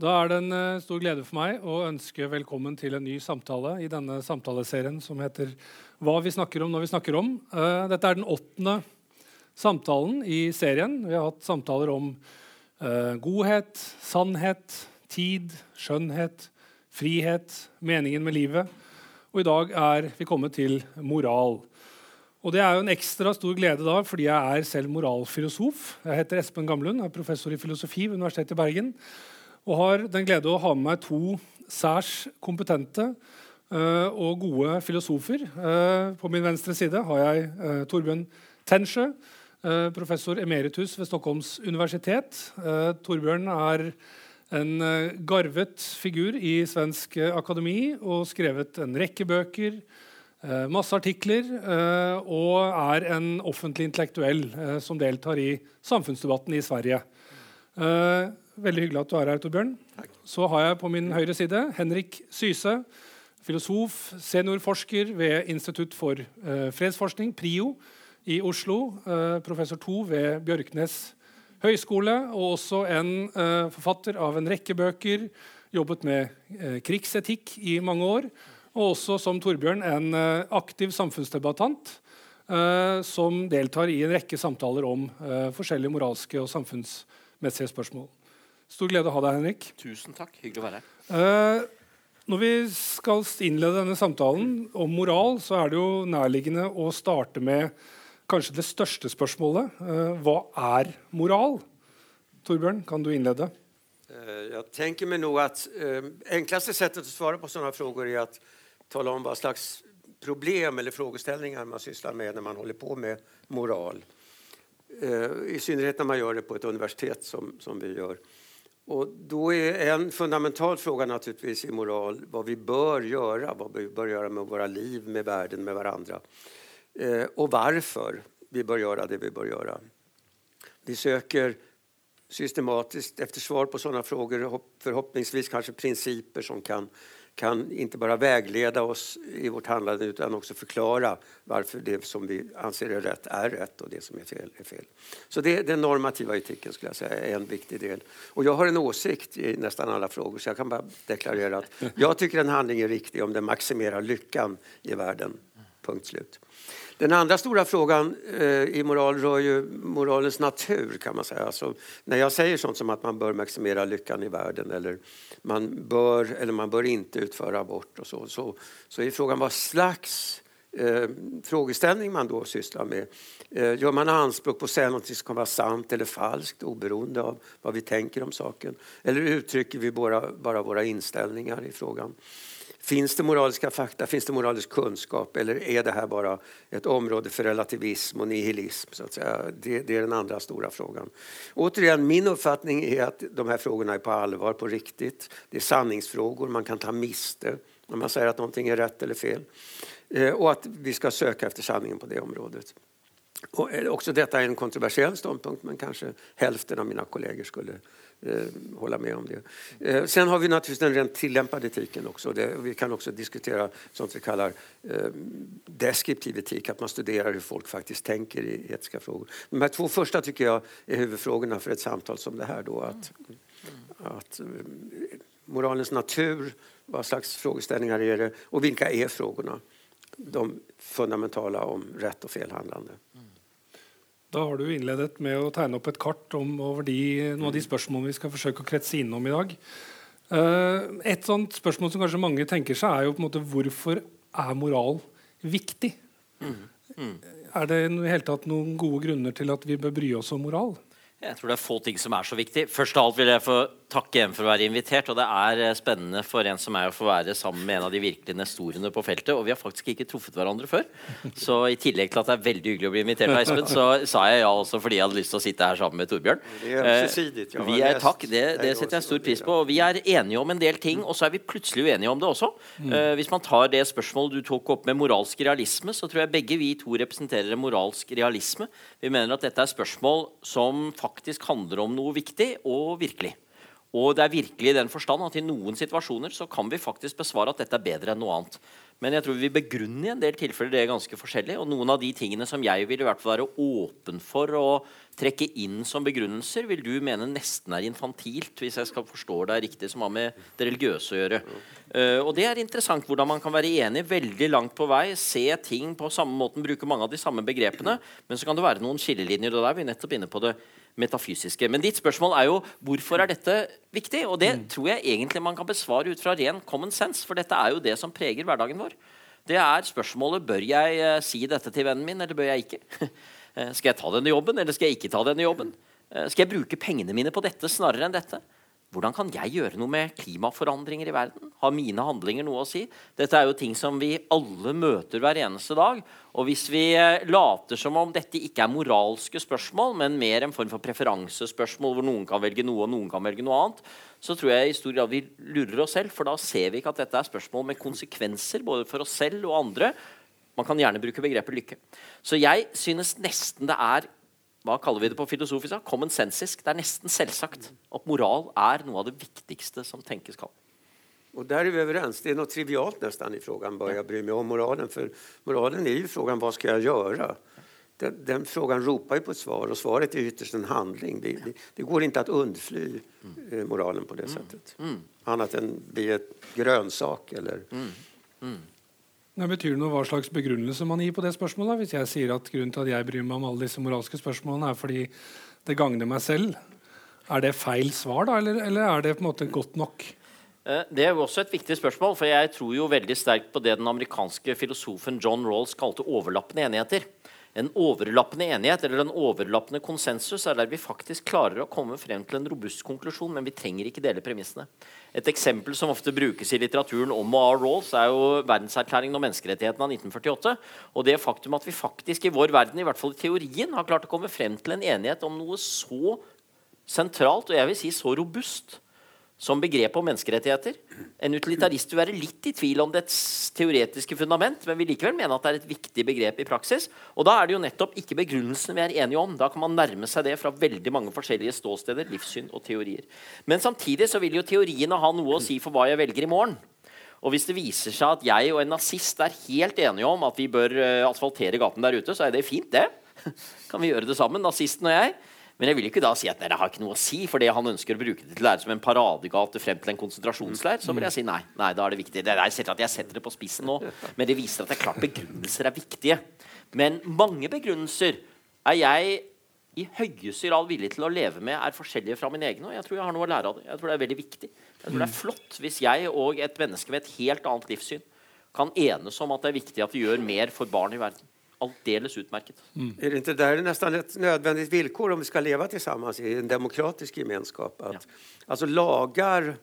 Da er det en eh, stor glede for meg å ønske velkommen til en ny samtale i denne samtaleserien som heter 'Hva vi snakker om når vi snakker om'. Eh, dette er den åttende samtalen i serien. Vi har hatt samtaler om eh, godhet, sannhet, tid, skjønnhet, frihet, meningen med livet. Og i dag er vi kommet til moral. Og Det er jo en ekstra stor glede da, fordi jeg er selv moralfilosof. Jeg heter Espen Gamlund, er professor i filosofi ved Universitetet i Bergen og har den glede å ha med meg to særs kompetente uh, og gode filosofer. Uh, på min venstre side har jeg uh, Torbjørn Tensjø, professor emeritus ved Stockholms universitet. Torbjørn er en garvet figur i svensk akademi og skrevet en rekke bøker, masse artikler, og er en offentlig intellektuell som deltar i samfunnsdebatten i Sverige. Veldig hyggelig at du er her, Torbjørn. Takk. Så har jeg på min høyre side Henrik Syse, filosof, seniorforsker ved Institutt for uh, fredsforskning, PRIO, i Oslo. Uh, professor 2 ved Bjørknes høgskole, og også en uh, forfatter av en rekke bøker. Jobbet med krigsetikk i mange år. Og også som Torbjørn en aktiv samfunnsdebattant som deltar i en rekke samtaler om forskjellige moralske og samfunnsmessige spørsmål. Stor glede å ha deg, Henrik. Tusen takk. Hyggelig å være her. Uh, når vi skal innlede denne samtalen om moral, så er det jo nærliggende å starte med kanskje det største spørsmålet. Uh, hva er moral? Torbjørn, kan du innlede? Uh, jeg tenker meg nå at enkleste settet å svare på sånne spørsmål er å tale om hva slags problem eller frågeställningar man sysslar med når man holder på med moral. I synnerhet når man gjør det på et universitet som, som vi gjør. Och då är en fundamental fråga naturligtvis i moral vad vi bör göra, vad vi bör göra med våra liv, med världen, med varandra. Eh, och varför vi bör göra det vi bör göra. Vi söker systematiskt efter svar på sådana frågor, förhoppningsvis kanske principer som kan kan inte bara vägleda oss i vårt handlande utan också förklara varför det som vi anser är rätt är rätt och det som är fel är fel. Så det, den normativa etiken skulle jag säga är en viktig del. Och jag har en åsikt i nästan alla frågor så jag kan bara deklarera att jag tycker en handling är riktig om den maximerar lyckan i världen. Punkt slut. Den andra stora frågan eh, i moral rör ju moralens natur kan man säga. Alltså, när jag säger sånt som att man bör maximera lyckan i världen eller man bör eller man bör inte utföra abort och så, så, så är frågan vad slags eh, frågeställning man då sysslar med. Eh, gör man anspråk på att säga något som kan vara sant eller falskt oberoende av vad vi tänker om saken? Eller uttrycker vi bara, bara våra inställningar i frågan? Finns det moraliska fakta, finns det moralisk kunskap eller är det här bara ett område för relativism och nihilism? Så att säga? Det, det, är den andra stora frågan. Återigen, min uppfattning är att de här frågorna är på allvar, på riktigt. Det är sanningsfrågor, man kan ta miste när man säger att någonting är rätt eller fel. Eh, och att vi ska söka efter sanningen på det området. Och eh, också detta är en kontroversiell ståndpunkt men kanske hälften av mina kollegor skulle eh, hålla med om det. Eh, sen har vi naturligtvis den rent tillämpade etiken också. Det, vi kan också diskutera sånt vi kallar eh, deskriptiv etik, att man studerar hur folk faktiskt tänker i etiska frågor. De här två första tycker jag är huvudfrågorna för ett samtal som det här. Då, att, att eh, moralens natur, vad slags frågeställningar är det och vilka är frågorna? De fundamentala om rätt och felhandlande. Mm. Da har du innledet med å tegne opp et kart om, over de, noen av de spørsmålene vi skal forsøke å kretse innom i dag. Uh, et sånt spørsmål som kanskje mange tenker seg, er jo på en måte hvorfor er moral viktig? Mm. Mm. Er det i hele tatt noen gode grunner til at vi bør bry oss om moral? Jeg tror det er få ting som er så viktig. Først av alt vil jeg få takke igjen for å være invitert. og Det er eh, spennende for en som er å få være sammen med en av de virkelig nestorene på feltet. Og vi har faktisk ikke truffet hverandre før. Så i tillegg til at det er veldig hyggelig å bli invitert av Espen, så sa jeg ja også fordi jeg hadde lyst til å sitte her sammen med Torbjørn. Eh, vi er, takk, det, det, setter jeg stor pris på. Og vi er enige om en del ting, og så er vi plutselig uenige om det også. Mm. Eh, hvis man tar det spørsmålet du tok opp med moralsk realisme, så tror jeg begge vi to representerer en moralsk realisme. Vi mener at dette er spørsmål som faktisk handler om noe viktig og virkelig. Og det er virkelig i den forstand at i noen situasjoner så kan vi faktisk besvare at dette er bedre enn noe annet. Men jeg tror vi begrunner i en del tilfeller det er ganske forskjellig. Og noen av de tingene som jeg vil i hvert fall være åpen for å trekke inn som begrunnelser, vil du mene nesten er infantilt, hvis jeg skal forstå deg riktig, som har med det religiøse å gjøre. Uh, og det er interessant hvordan man kan være enig veldig langt på vei, se ting på samme måten, bruke mange av de samme begrepene, men så kan det være noen skillelinjer. og der er vi nettopp inne på det metafysiske. Men ditt spørsmål er jo hvorfor er dette viktig? Og det mm. tror jeg egentlig man kan besvare ut fra ren common sense, for dette er jo det som preger hverdagen vår. Det er spørsmålet bør jeg uh, si dette til vennen min, eller bør jeg ikke? uh, skal jeg ta denne jobben, eller skal jeg ikke ta denne jobben? Uh, skal jeg bruke pengene mine på dette snarere enn dette? Hvordan kan jeg gjøre noe med klimaforandringer i verden? Har mine handlinger noe å si? Dette er jo ting som vi alle møter hver eneste dag. Og hvis vi eh, later som om dette ikke er moralske spørsmål, men mer en form for preferansespørsmål hvor noen kan velge noe og noen kan velge noe annet, så tror jeg i stor grad vi lurer oss selv, for da ser vi ikke at dette er spørsmål med konsekvenser både for oss selv og andre. Man kan gjerne bruke begrepet lykke. Så jeg synes nesten det er hva kaller vi det på filosofisk? Common sensisk. Det er nesten selvsagt at moral er noe av det viktigste som tenkes kan. Och där är vi överens. Det är något trivialt nästan i frågan, börja jag bry mig om moralen. För moralen är ju frågan, vad ska jag göra? Den, den frågan ropar ju på ett svar och svaret är ytterst en handling. Det, det, det går inte att undfly mm. moralen på det mm. sättet. Mm. Annat än bli ett grönsak eller... Mm. Det betyr det noe hva slags begrunnelse man gir på det spørsmålet? Hvis jeg sier at grunnen til at jeg bryr meg om alle disse moralske spørsmålene, er fordi det gagner meg selv, er det feil svar, da, eller, eller er det på en måte godt nok? Eh, det er jo også et viktig spørsmål, for jeg tror jo veldig sterkt på det den amerikanske filosofen John Rawls kalte overlappende enigheter. En overlappende enighet eller en overlappende konsensus er der vi faktisk klarer å komme frem til en robust konklusjon, men vi trenger ikke dele premissene. Et eksempel som ofte brukes i litteraturen om og av Rawls, er jo verdenserklæringen om menneskerettighetene av 1948. Og det faktum at vi faktisk i vår verden, i hvert fall i teorien, har klart å komme frem til en enighet om noe så sentralt og jeg vil si så robust som begrep om menneskerettigheter. En utilitarist vil være litt i tvil om dets teoretiske fundament, men vil likevel mene at det er et viktig begrep i praksis. Og da er det jo nettopp ikke begrunnelsen vi er enige om. Da kan man nærme seg det fra veldig mange forskjellige ståsteder, livssyn og teorier. Men samtidig så vil jo teoriene ha noe å si for hva jeg velger i morgen. Og hvis det viser seg at jeg og en nazist er helt enige om at vi bør eh, asfaltere gaten der ute, så er det fint, det. Kan vi gjøre det sammen, nazisten og jeg? Men jeg vil ikke da si at det har ikke noe å si, fordi han ønsker å bruke det til å lære som en paradegate frem til en konsentrasjonsleir. Så vil jeg si nei. nei, da er det viktig. Det er at jeg setter det på spissen nå, men det viser at det er klart begrunnelser er viktige. Men mange begrunnelser er jeg i høyeste grad villig til å leve med, er forskjellige fra min egen. Og jeg tror jeg har noe å lære av det. Jeg tror det er veldig viktig. Jeg tror det er flott hvis jeg og et menneske med et helt annet livssyn kan enes om at det er viktig at vi gjør mer for barn i verden alldeles utmärket. Mm. Är det inte där nästan ett nödvändigt villkor om vi ska leva tillsammans i en demokratisk gemenskap? Att, ja. Alltså lagar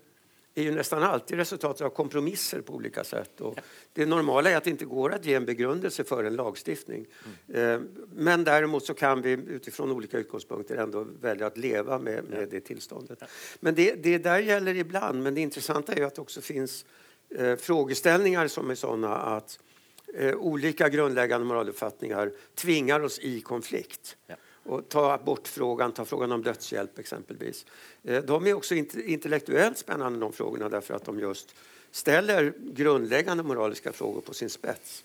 är ju nästan alltid resultatet av kompromisser på olika sätt. Och ja. Det normala är att det inte går att ge en begrundelse för en lagstiftning. Mm. Eh, men däremot så kan vi utifrån olika utgångspunkter ändå välja att leva med, med ja. det tillståndet. Men det, det där gäller ibland, men det intressanta är ju att det också finns eh, frågeställningar som är sådana att eh, olika grundläggande moraluppfattningar tvingar oss i konflikt. Ja. Och ta abortfrågan, ta frågan om dödshjälp exempelvis. Eh, de är också intellektuellt spännande de frågorna därför att de just ställer grundläggande moraliska frågor på sin spets.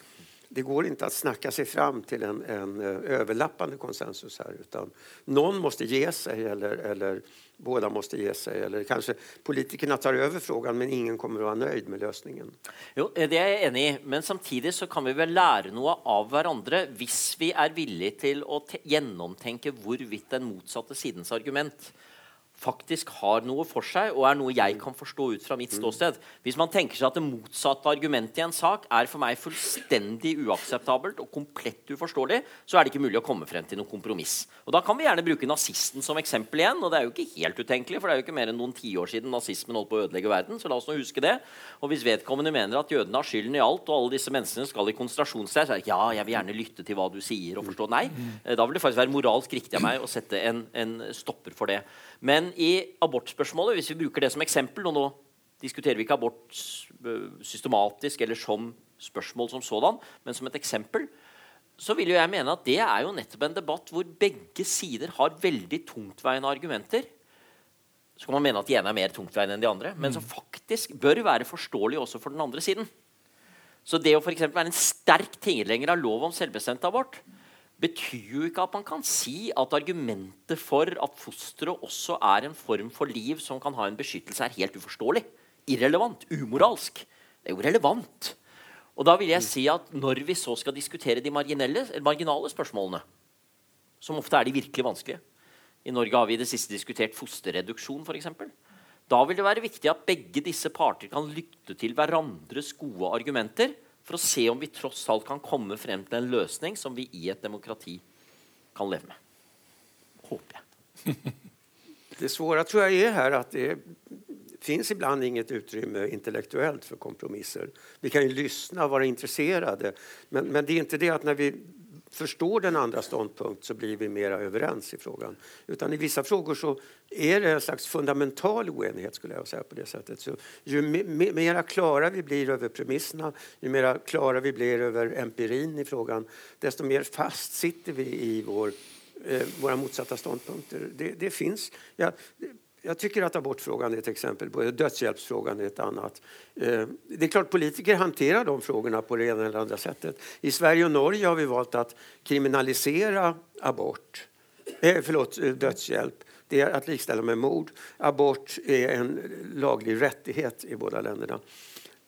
Det går inte att snacka sig fram till en, en eh, överlappande konsensus här utan någon måste ge sig eller, eller båda måste ge sig. Eller kanske politikerna tar över frågan, men ingen kommer att vara nöjd med lösningen. Jo, eh, det är jag enig i, men samtidigt så kan vi väl lära något av varandra om vi är villiga till att genomtänka hvorvidt den motsatta sidans argument faktisk har noe for seg, og er noe jeg kan forstå ut fra mitt ståsted. Hvis man tenker seg at det motsatte argumentet i en sak er for meg fullstendig uakseptabelt og komplett uforståelig, så er det ikke mulig å komme frem til noe kompromiss. Og Da kan vi gjerne bruke nazisten som eksempel igjen. og Det er jo ikke helt utenkelig, for det er jo ikke mer enn noen tiår siden nazismen holdt på å ødelegge verden. så la oss nå huske det. Og Hvis vedkommende mener at jødene har skylden i alt, og alle disse menneskene skal i konsentrasjonsleir, så er det ja, jeg vil gjerne lytte til hva du sier og forstå. Nei, eh, da vil det faktisk være moralsk riktig av meg å sette en, en stopper for det. Men i abortspørsmålet, hvis vi bruker det som eksempel og nå diskuterer vi ikke abort systematisk eller som spørsmål som sådan, men som et eksempel, så vil jo jeg mene at det er jo nettopp en debatt hvor begge sider har veldig tungtveiende argumenter. så kan man mene at de ene er mer tungtveiende enn de andre, men som faktisk bør være forståelig også for den andre siden. Så det å for være en sterk tilhenger av lov om selvbestemt abort betyr jo ikke at man kan si at argumentet for at fosteret også er en form for liv som kan ha en beskyttelse, er helt uforståelig. Irrelevant. Umoralsk. Det er jo relevant. Og da vil jeg si at når vi så skal diskutere de marginale spørsmålene, som ofte er de virkelig vanskelige I Norge har vi i det siste diskutert fosterreduksjon, f.eks. Da vil det være viktig at begge disse parter kan lytte til hverandres gode argumenter for å se om vi tross alt kan komme frem til en løsning som vi i et demokrati kan leve med. Håper jeg. Det svåra tror jag är här att det finns ibland inget utrymme intellektuellt för kompromisser. Vi kan ju lyssna och vara intresserade, men, men det är inte det att när vi förstår den andra ståndpunkt så blir vi mera överens i frågan. Utan i vissa frågor så är det en slags fundamental oenighet skulle jag säga på det sättet. Så ju mera klara vi blir över premisserna, ju mera klara vi blir över empirin i frågan, desto mer fast sitter vi i vår, eh, våra motsatta ståndpunkter. Det, det finns. Ja, jag tycker att abortfrågan är ett exempel, dödshjälpsfrågan är ett annat. Eh, det är klart politiker hanterar de frågorna på det ena eller andra sättet. I Sverige och Norge har vi valt att kriminalisera abort, eh, förlåt, eh, dödshjälp. Det är att likställa med mord. Abort är en laglig rättighet i båda länderna.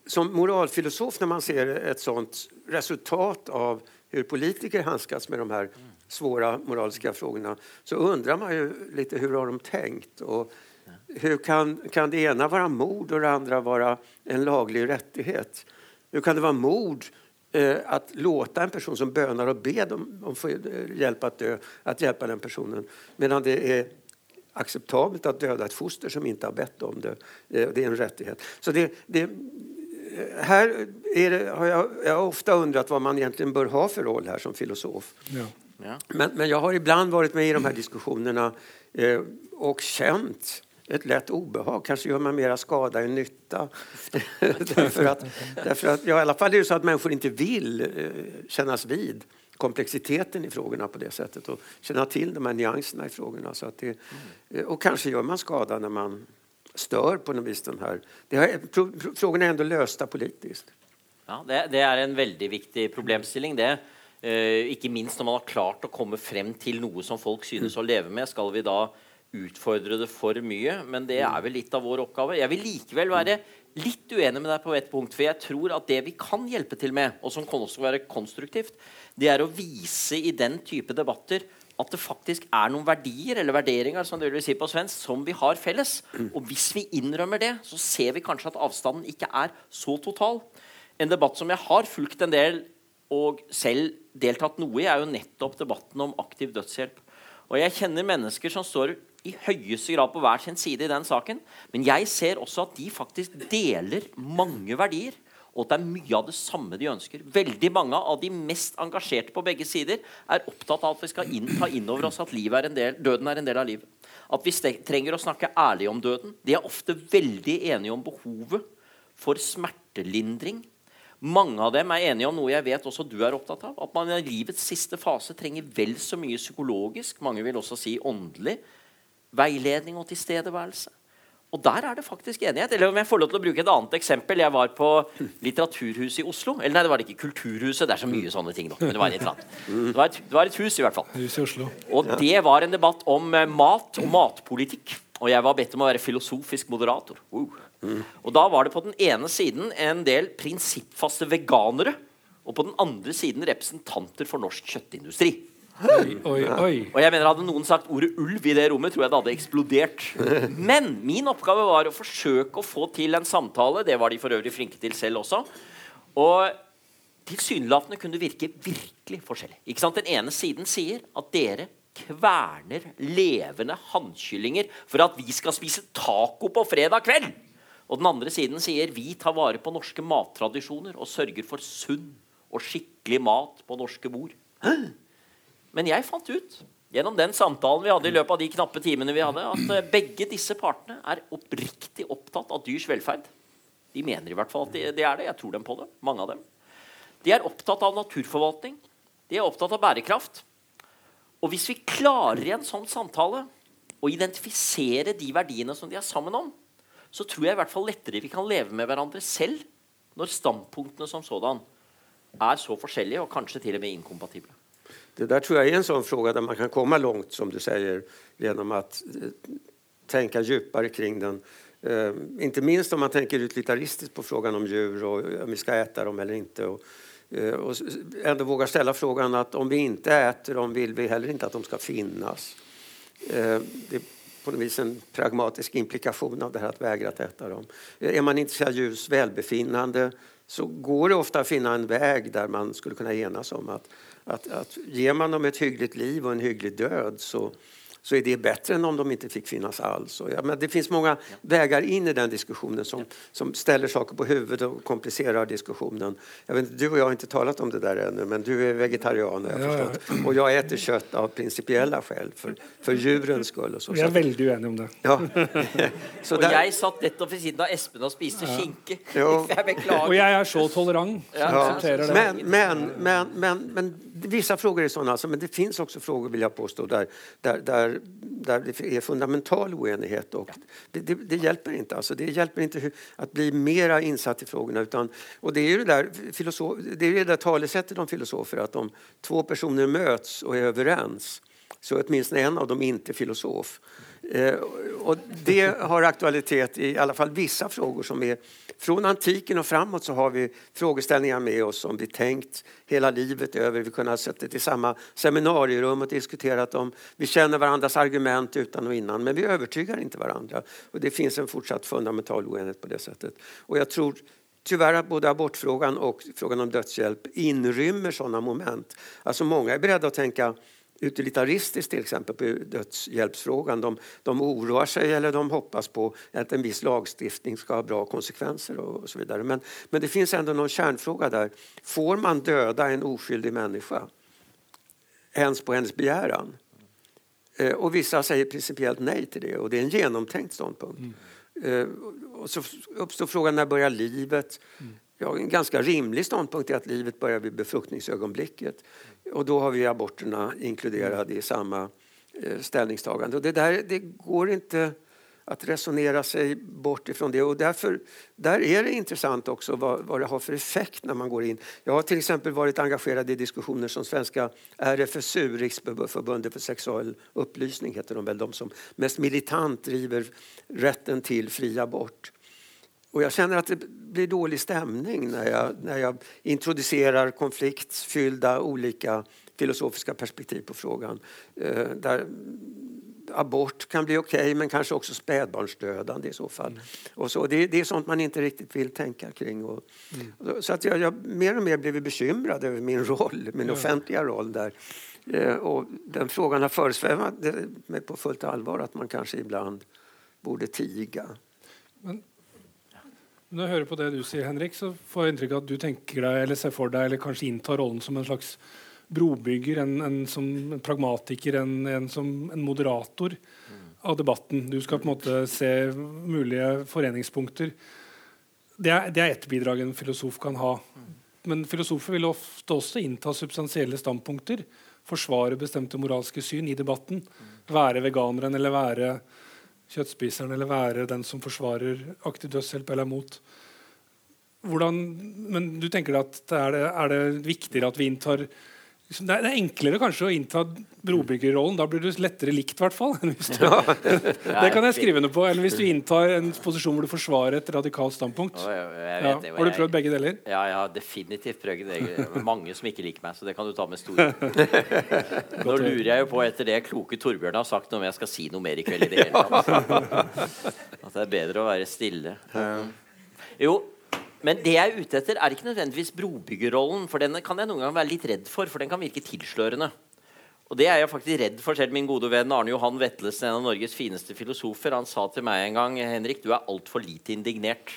Som moralfilosof när man ser ett sånt resultat av hur politiker handskas med de här svåra moraliska frågorna så undrar man ju lite hur har de tänkt och hur kan, kan det ena vara mord och det andra vara en laglig rättighet? Hur kan det vara mord eh, att låta en person som bönar och ber om, om få hjälp att dö, att hjälpa den personen medan det är acceptabelt att döda ett foster som inte har bett om det. Eh, det är en rättighet. Så det, det, här det, har jag, jag, har ofta undrat vad man egentligen bör ha för roll här som filosof. Ja. Ja. Men, men, jag har ibland varit med i de här diskussionerna eh, och känt ett lätt obehag. Kanske gör man mera skada än nytta. därför att, därför att, ja, I alla fall är det så att människor inte vill eh, kännas vid komplexiteten i frågorna på det sättet och känna till de här nyanserna i frågorna. Så att det, mm. Och kanske gör man skada när man stör på något vis den här... Det pro, frågorna är ändå lösta politiskt. Ja, det, det är en väldigt viktig problemstilling. det. Uh, ikke minst når man har klart å komme frem til noe som folk synes å leve med. Skal vi da utfordre det for mye? Men det er vel litt av vår oppgave. Jeg vil likevel være litt uenig med deg på et punkt. For jeg tror at det vi kan hjelpe til med, og som kan også være konstruktivt, det er å vise i den type debatter at det faktisk er noen verdier eller vurderinger som det vil si på svensk, som vi har felles. Og hvis vi innrømmer det, så ser vi kanskje at avstanden ikke er så total. En debatt som jeg har fulgt en del og selv deltatt noe i, er jo nettopp debatten om aktiv dødshjelp. Og jeg kjenner mennesker som står i høyeste grad på hver sin side i den saken. Men jeg ser også at de faktisk deler mange verdier og at det er mye av det samme de ønsker. Veldig mange av de mest engasjerte på begge sider er opptatt av at vi skal inn, ta inn over oss at er del, døden er en del av livet. At vi trenger å snakke ærlig om døden. De er ofte veldig enige om behovet for smertelindring. Mange av dem er enige om noe jeg vet også du er opptatt av. At man i livets siste fase trenger vel så mye psykologisk, mange vil også si åndelig, veiledning og tilstedeværelse. Og der er det faktisk enighet. Eller om jeg får lov til å bruke et annet eksempel. Jeg var på Litteraturhuset i Oslo. Eller nei, det var ikke. Kulturhuset. Det er så mye sånne ting nå. Men det var et, det var et, det var et hus, i hvert fall. Hus i Oslo. Og det var en debatt om eh, mat og matpolitikk. Og jeg var bedt om å være filosofisk moderator. Uh. Og da var det på den ene siden en del prinsippfaste veganere. Og på den andre siden representanter for norsk kjøttindustri. Oi, oi, oi. Og jeg mener Hadde noen sagt ordet ulv i det rommet, tror jeg det hadde eksplodert. Men min oppgave var å forsøke å få til en samtale. Det var de for øvrig flinke til selv også. Og tilsynelatende kunne det virke virkelig forskjellig. Ikke sant? Den ene siden sier at dere kverner levende hannkyllinger for at vi skal spise taco på fredag kveld. Og den andre siden sier vi tar vare på norske mattradisjoner og sørger for sunn og skikkelig mat på norske bord. Hæ? Men jag fant ut gjennom den samtalen vi hadde i løpet av de knappe timene vi hadde, at eh, begge disse partene er oppriktig opptatt av dyrs velferd. De mener i hvert fall at det er det. Jeg tror dem på det. Mange av dem. De er opptatt av naturforvaltning. De er opptatt av bærekraft. Og hvis vi klarer i en sånn samtale å å identifisere de verdiene som de er sammen om, så tror jeg i hvert fall lettere vi kan leve med hverandre selv når standpunktene som sådan är så forskjellige och kanske till och med inkompatibla. Det där tror jag är en sån fråga där man kan komma långt, som du säger, genom att eh, tänka djupare kring den. Eh, inte minst om man tänker utilitaristiskt på frågan om djur och eh, om vi ska äta dem eller inte. Och, och ändå våga ställa frågan att om vi inte äter dem vill vi heller inte att de ska finnas. Det är på något vis en pragmatisk implikation av det här att vägra att äta dem. Är man intresserad av djurs välbefinnande så går det ofta att finna en väg där man skulle kunna enas om att, att, att ger man dem ett hyggligt liv och en hygglig död så, så är det bättre än om de inte fick finnas alls. Och ja, men det finns många vägar in i den diskussionen som, som ställer saker på huvudet och komplicerar diskussionen. Jag vet, du och jag har inte talat om det där ännu, men du är vegetarian jag ja, ja. och jag äter kött av principiella skäl, för, för djurens skull. Och så. Vi är väldigt oeniga om det. Ja. så där... Och jag satt nettopp vid sidan av Espen och spiste ja. skinke. Ja. Jag beklagar. Och jag är så tolerant. Ja. Men, men, men, men, men, vissa frågor är sådana, alltså, men det finns också frågor, vill jag påstå, där, där, där där, det är fundamental oenighet. Och det, det, det, hjälper inte. Alltså, det hjälper inte att bli mera insatt i frågorna. Utan, och det är ju det där, filosof, det, är det där talesättet om filosofer att om två personer möts och är överens så är åtminstone en av dem inte filosof. Eh, och det har aktualitet i alla fall vissa frågor som är från antiken och framåt så har vi frågeställningar med oss som vi tänkt hela livet över. Vi kunde ha suttit i samma seminarierum och diskuterat dem. Vi känner varandras argument utan och innan men vi övertygar inte varandra. Och det finns en fortsatt fundamental oenighet på det sättet. Och jag tror tyvärr att både abortfrågan och frågan om dödshjälp inrymmer sådana moment. Alltså många är beredda att tänka utilitaristiskt till exempel på dödshjälpsfrågan. De, de oroar sig eller de hoppas på att en viss lagstiftning ska ha bra konsekvenser och, så vidare. Men, men det finns ändå någon kärnfråga där. Får man döda en oskyldig människa? Ens på hennes begäran? Eh, och vissa säger principiellt nej till det och det är en genomtänkt ståndpunkt. Mm. Eh, och så uppstår frågan när börjar livet? Mm. Ja, en ganska rimlig ståndpunkt är att livet börjar vid befruktningsögonblicket. Och då har vi aborterna inkluderade i samma eh, ställningstagande. Och det, där, det går inte att resonera sig bort ifrån det. Och därför, där är det intressant också vad, vad det har för effekt när man går in. Jag har till exempel varit engagerad i diskussioner som svenska RFSU, Riksförbundet för sexuell upplysning, heter de väl, de som mest militant driver rätten till fri abort. Och jag känner att det blir dålig stämning när jag, när jag introducerar konfliktfyllda olika filosofiska perspektiv på frågan. Eh, där abort kan bli okej, okay, men kanske också spädbarnsdödande i så fall. Mm. Och så, det, det, är sånt man inte riktigt vill tänka kring. Och, mm. Så att jag, jag mer och mer blivit bekymrad över min roll, min mm. offentliga roll där. Eh, och den frågan har föresvävat mig på fullt allvar att man kanske ibland borde tiga. Men når jeg hører på det du sier, Henrik, så får jeg inntrykk av at du tenker deg, eller ser for deg, eller kanskje inntar rollen som en slags brobygger, en, en som en pragmatiker, en, en som en moderator av debatten. Du skal på en måte se mulige foreningspunkter. Det er, det er ett bidrag en filosof kan ha. Men filosofer vil ofte også innta substansielle standpunkter. Forsvare bestemte moralske syn i debatten. Være veganeren eller være kjøttspiseren eller være den som forsvarer aktiv dødshjelp eller er mot. Hvordan, men du tenker at er det, er det viktigere at vi inntar liksom, det, er, enklere kanskje å innta brobyggerrollen. Da blir du lettere likt, i hvert fall. det kan jeg skrive noe på. Eller hvis du inntar en posisjon hvor du forsvarer et radikalt standpunkt. Ja, har du prøvd begge deler? Ja, jeg har definitivt prøvd begge Mange som ikke liker meg, så det kan du ta med stor Nå lurer jeg jo på, etter det kloke Torbjørn har sagt, om jeg skal si noe mer i kveld i det hele tatt. At det er bedre å være stille. Jo, men det jeg er ute etter, er ikke nødvendigvis brobyggerrollen. For den kan jeg noen ganger være litt redd for, for den kan virke tilslørende. Og det er jeg faktisk redd for selv. Min gode venn Arne Johan Vetlesen, en av Norges fineste filosofer, han sa til meg en gang Henrik, du er altfor lite indignert.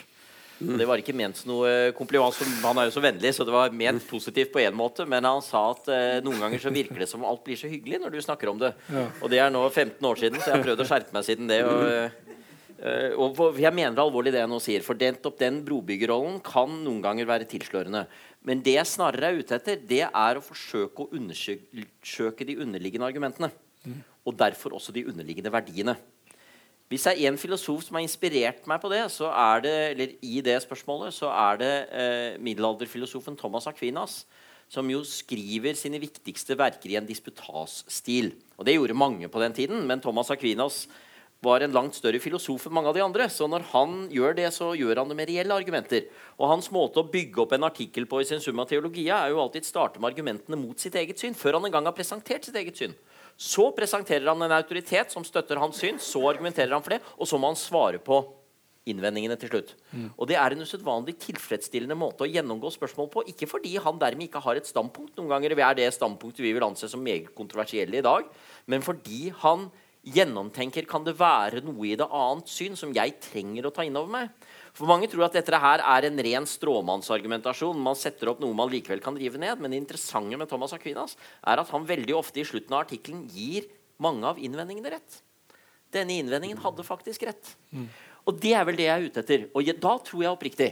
Mm. Det var ikke ment som noe kompliment. Han er jo så vennlig, så det var ment positivt på en måte. Men han sa at eh, noen ganger så virker det som alt blir så hyggelig når du snakker om det. Ja. Og det er nå 15 år siden, så jeg har prøvd å skjerpe meg siden det. Og. Uh, Eh, og jeg mener alvorlig det jeg nå sier, for den, den brobyggerrollen kan noen ganger være tilslørende. Men det jeg snarere er ute etter, det er å forsøke å undersøke de underliggende argumentene. Mm. og derfor også de underliggende verdiene. Hvis det er én filosof som har inspirert meg på det, så er det, eller i det spørsmålet, så er det eh, middelalderfilosofen Thomas Aquinas, som jo skriver sine viktigste verker i en disputasstil. Og Det gjorde mange på den tiden, men Thomas Aquinas var en langt større filosof enn mange av de andre. Så når han gjør det, så gjør han det med reelle argumenter. Og hans måte å bygge opp en artikkel på i sin Summa Teologia er jo alltid starte med argumentene mot sitt eget syn, før han en gang har presentert sitt eget syn. Så presenterer han en autoritet som støtter hans syn, så argumenterer han for det, og så må han svare på innvendingene til slutt. Mm. Og Det er en usedvanlig tilfredsstillende måte å gjennomgå spørsmål på. Ikke fordi han dermed ikke har et standpunkt, noen ganger er det standpunktet vi vil anse som meget kontroversielle i dag, men fordi han gjennomtenker kan det være noe i det annet syn som jeg trenger å ta inn over meg. For Mange tror at dette her er en ren stråmannsargumentasjon. Man setter opp noe man likevel kan rive ned. Men det interessante med Thomas Aquinas er at han veldig ofte i slutten av artikkelen gir mange av innvendingene rett. Denne innvendingen hadde faktisk rett. Mm. Og det er vel det jeg er ute etter. Og da tror jeg oppriktig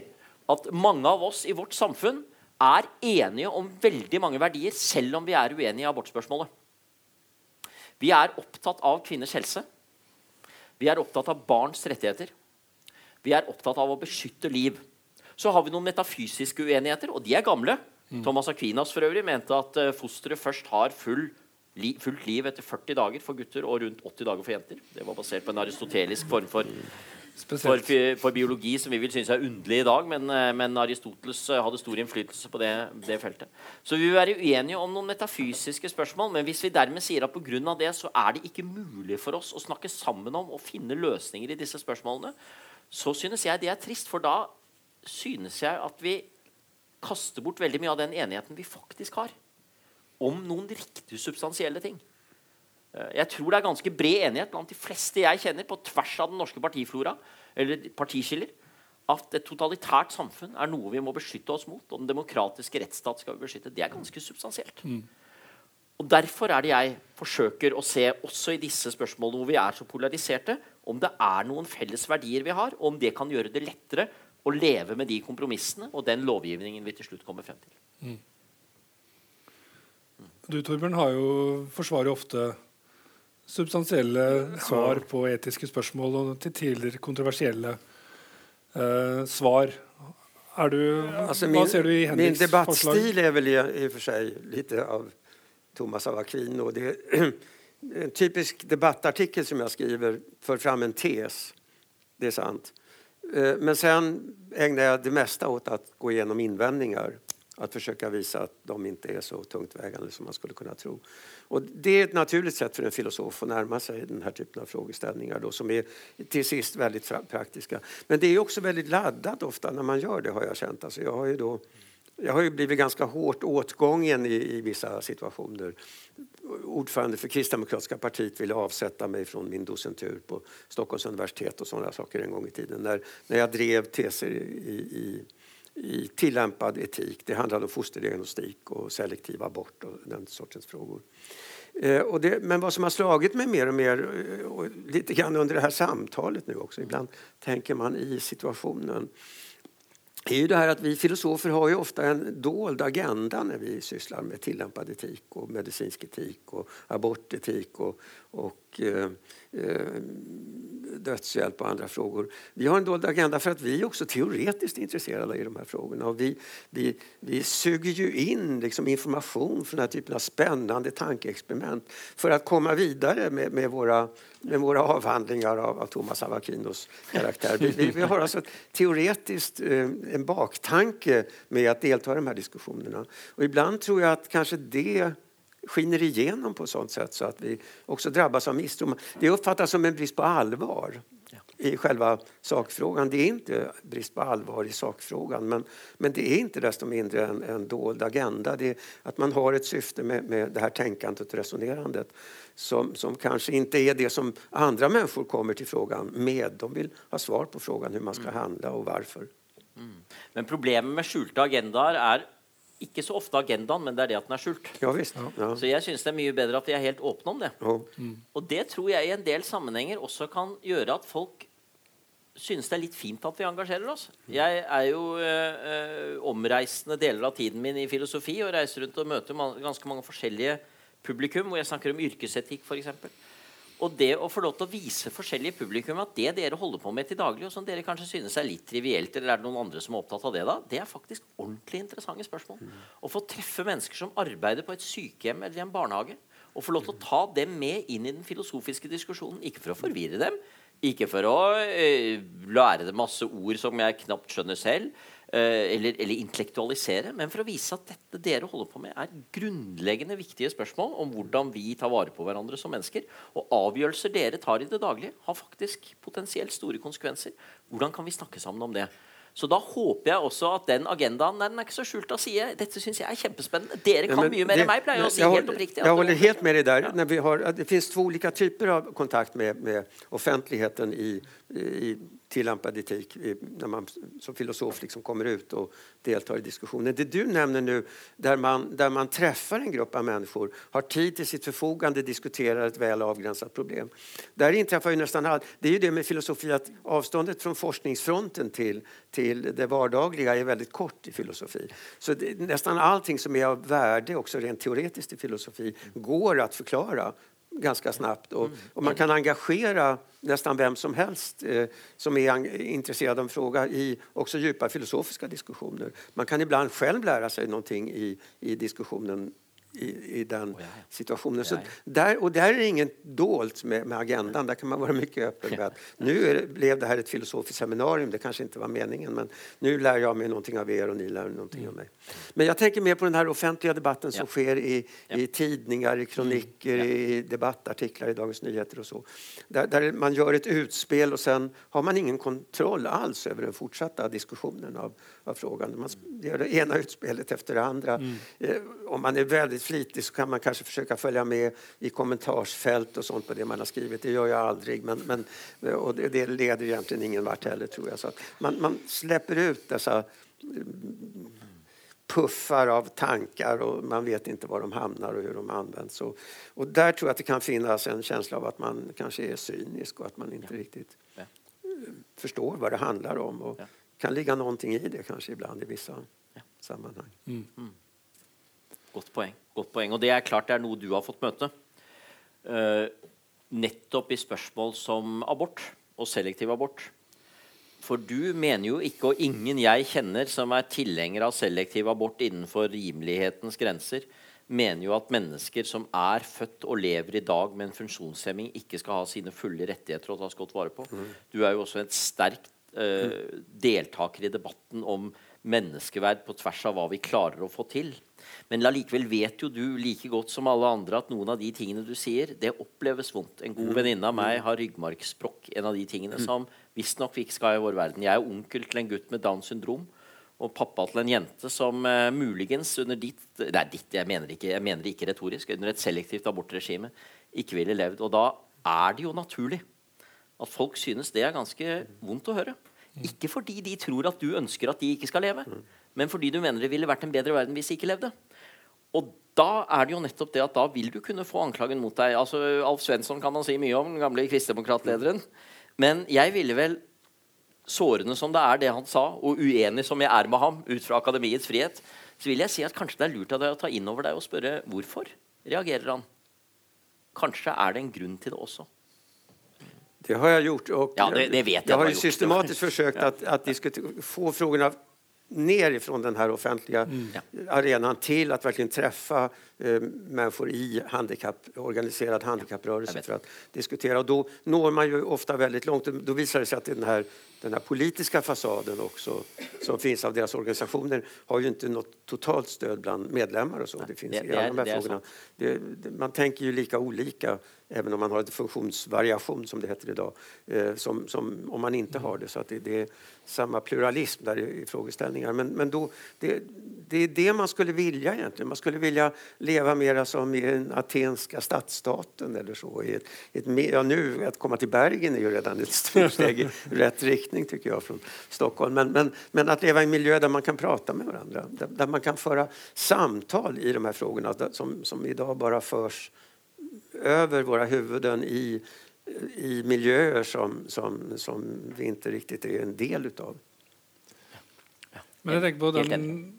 at mange av oss i vårt samfunn er enige om veldig mange verdier, selv om vi er uenige i abortspørsmålet. Vi er opptatt av kvinners helse. Vi er opptatt av barns rettigheter. Vi er opptatt av å beskytte liv. Så har vi noen metafysiske uenigheter, og de er gamle. Mm. Thomas Aquinas for øvrig mente at uh, fosteret først har full, li, fullt liv etter 40 dager for gutter og rundt 80 dager for jenter. Det var basert på en aristotelisk form for, for, for, biologi som vi vil synes er underlig i dag, men, eh, men Aristoteles eh, hadde stor innflytelse på det, det, feltet. Så vi vil være uenige om noen metafysiske spørsmål, men hvis vi dermed sier at pga. det så er det ikke mulig for oss å snakke sammen om og finne løsninger i disse spørsmålene, så synes jeg det er trist, for da synes jeg at vi kaster bort veldig mye av den enigheten vi faktisk har om noen riktig substansielle ting. Eh, jeg tror det er ganske bred enighet blant de fleste jeg kjenner, på tvers av den norske partiflora, eller partiskiller, at et totalitært samfunn er noe vi må beskytte oss mot. Og den demokratiske rettsstat skal vi beskytte. Det er ganske substansielt. Mm. Og Derfor er det jeg forsøker å se også i disse spørsmålene hvor vi er så polariserte, om det er noen felles verdier vi har, og om det kan gjøre det lettere å leve med de kompromissene og den lovgivningen vi til slutt kommer frem til. Mm. Du Torbjørn, har jo, forsvarer ofte substansielle svar på etiske spørsmål og til tidligere kontroversielle uh, svar. Du, altså, min, ser du i Henriks? Min debattstil er vel i, i og for seg litt av Thomas av Aquino. Det är en typisk debattartikel som jag skriver för fram en tes. Det är sant. Eh, men sen ägnar jag det mesta åt att gå igenom invändningar. Att försöka visa att de inte är så tungt vägande som man skulle kunna tro. Och det är ett naturligt sätt för en filosof att närma sig den här typen av frågeställningar då, som är till sist väldigt praktiska. Men det är också väldigt laddat ofta när man gör det har jag känt. Alltså jag har ju då jag har ju blivit ganska hårt åtgången i, i vissa situationer. Ordförande för Kristdemokratiska partiet ville avsätta mig från min docentur på Stockholms universitet och sådana saker en gång i tiden. När, när jag drev teser i, i, i tillämpad etik. Det handlade om fosterdiagnostik och selektiv abort och den sortens frågor. Eh, och det, men vad som har slagit mig mer och mer, eh, och lite grann under det här samtalet nu också, ibland tänker man i situationen är ju det här att vi filosofer har ju ofta en dold agenda när vi sysslar med tillämpad etik och medicinsk etik och abortetik och, och eh, eh, dödshjälp och andra frågor. Vi har en dold agenda för att vi är också teoretiskt intresserade i de här frågorna. Och vi, vi, vi suger ju in liksom information från den här typen av spännande tankeexperiment för att komma vidare med, med, våra, med våra avhandlingar av, av Thomas av Aquinos karaktär. Vi, vi, har alltså teoretiskt eh, en baktanke med att delta i de här diskussionerna. Och ibland tror jag att kanske det skiner igenom på ett sånt sätt så att vi också drabbas av misstro. Det uppfattas som en brist på allvar i själva sakfrågan. Det är inte brist på allvar i sakfrågan men, men det är inte desto mindre en, en dold agenda. Det är att man har ett syfte med, med det här tänkandet och resonerandet som, som kanske inte är det som andra människor kommer till frågan med. De vill ha svar på frågan hur man ska mm. handla och varför. Mm. Men problemet med skjulte agendaer er ikke så ofte agendaen, men det er det at den er skjult. Ja, visst. Ja. Så jeg syns det er mye bedre at de er helt åpne om det. Ja. Mm. Og det tror jeg i en del sammenhenger også kan gjøre at folk synes det er litt fint at vi engasjerer oss. Jeg er jo eh, eh, omreisende deler av tiden min i filosofi og reiser rundt og møter man, ganske mange forskjellige publikum, hvor jeg snakker om yrkesetikk f.eks. Og det å få lov til å vise forskjellige publikum at det dere holder på med til daglig, og som dere kanskje synes er litt trivielt, eller er det noen andre som er opptatt av det, da, det er faktisk ordentlig interessante spørsmål. Å få treffe mennesker som arbeider på et sykehjem eller i en barnehage, og få lov til å ta dem med inn i den filosofiske diskusjonen. Ikke for å forvirre dem, ikke for å eh, lære dem masse ord som jeg knapt skjønner selv. Eh, eller, eller, intellektualisere, men for å vise at dette dere holder på med, er grunnleggende viktige spørsmål om hvordan vi tar vare på hverandre som mennesker. Og avgjørelser dere tar i det daglige, har faktisk potensielt store konsekvenser. Hvordan kan vi snakke sammen om det? Så da håper jeg også at den agendaen den er ikke så skjult av side. Dette syns jeg er kjempespennende. Dere kan ja, mye mer enn meg, pleier jeg å si helt oppriktig. Jeg holder helt med deg der. Ja. Har, det finnes to ulike typer av kontakt med, med offentligheten i, i tillämpad etik när man som filosof liksom kommer ut och deltar i diskussionen. Det du nämner nu, där man, där man träffar en grupp av människor, har tid till sitt förfogande, diskuterar ett väl avgränsat problem. Där inträffar ju nästan allt. Det är ju det med filosofi att avståndet från forskningsfronten till, till det vardagliga är väldigt kort i filosofi. Så det, nästan allting som är av värde, också rent teoretiskt i filosofi, går att förklara ganska snabbt. Och, mm. och, man kan engagera nästan vem som helst eh, som är intresserad av en fråga i också djupa filosofiska diskussioner. Man kan ibland själv lära sig någonting i, i diskussionen i, i den oh, situationen. Så där, och där är det inget dolt med, med, agendan. Där kan man vara mycket öppen med att nu det, blev det här ett filosofiskt seminarium. Det kanske inte var meningen, men nu lär jag mig någonting av er och ni lär någonting mm. av mig. Men jag tänker mer på den här offentliga debatten som sker i, i tidningar, i kroniker, mm. i debattartiklar i Dagens Nyheter och så. Där, där, man gör ett utspel och sen har man ingen kontroll alls över den fortsatta diskussionen av, av frågan. Man gör det ena utspelet efter det andra. Mm. Eh, om man är väldigt flitig så kan man kanske försöka följa med i kommentarsfält och sånt på det man har skrivit. Det gör jag aldrig, men, men och det, det leder egentligen ingen vart heller tror jag. Så man, man släpper ut dessa mm, puffar av tankar och man vet inte var de hamnar och hur de används. Och, och där tror jag att det kan finnas en känsla av att man kanske är cynisk och att man inte ja. riktigt ja. förstår vad det handlar om. Och ja. kan ligga någonting i det kanske ibland i vissa sammanhang. Mm. Mm. Godt poeng. Godt poeng. Og det er klart det er noe du har fått møte. Uh, nettopp i spørsmål som abort og selektiv abort. For du mener jo ikke, og ingen jeg kjenner som er tilhenger av selektiv abort innenfor rimelighetens grenser, mener jo at mennesker som er født og lever i dag med en funksjonshemming, ikke skal ha sine fulle rettigheter og tas godt vare på. Mm. Du er jo også en sterk uh, deltaker i debatten om menneskeverd på tvers av hva vi klarer å få til. Men likevel vet jo du like godt som alle andre at noen av de tingene du sier, det oppleves vondt. En god mm. venninne av meg har ryggmargsbrokk. En av de tingene mm. som visstnok vi ikke skal i vår verden. Jeg er onkel til en gutt med Downs syndrom. Og pappa til en jente som uh, muligens under ditt Nei, ditt, jeg mener, ikke, jeg mener ikke retorisk. Under et selektivt abortregime ikke ville levd. Og da er det jo naturlig at folk synes det er ganske vondt å høre. Ikke fordi de tror at du ønsker at de ikke skal leve, men fordi du mener det ville vært en bedre verden hvis de ikke levde. Og da er det jo nettopp det at da vil du kunne få anklagen mot deg. Altså, Alf Svensson kan man si mye om, den gamle kristdemokratlederen. Men jeg ville vel, sårende som det er det han sa, og uenig som jeg er med ham ut fra akademiets frihet, så vil jeg si at kanskje det er lurt av deg å ta inn over deg og spørre hvorfor reagerer han. Kanskje er det en grunn til det også. Det har jag gjort. Och ja, det, det vet jag. Jag har ju systematiskt försökt att, att få frågorna ner ifrån den här offentliga mm. arenan till att verkligen träffa eh, människor i handikapp, organiserad handikapprörelse för att diskutera. Och då når man ju ofta väldigt långt. Då visar det sig att den här, den här politiska fasaden också som finns av deras organisationer har ju inte något totalt stöd bland medlemmar och så. Det finns det, i alla de här frågorna. Det, man tänker ju lika olika även om man har en funktionsvariation som det heter idag, eh, som, som om man inte har det. Så att det, det är samma pluralism där i frågeställningar. Men, men då, det, det är det man skulle vilja egentligen. Man skulle vilja leva mera som i den atenska stadsstaten eller så. I ett, ett, ja, nu, att komma till Bergen är ju redan ett stort steg i rätt riktning tycker jag från Stockholm. Men, men, men att leva i en miljö där man kan prata med varandra, där, där man kan föra samtal i de här frågorna som, som idag bara förs över våra huvuden i, i miljöer som, som, som vi inte riktigt är en del utav. Men jeg tenker på den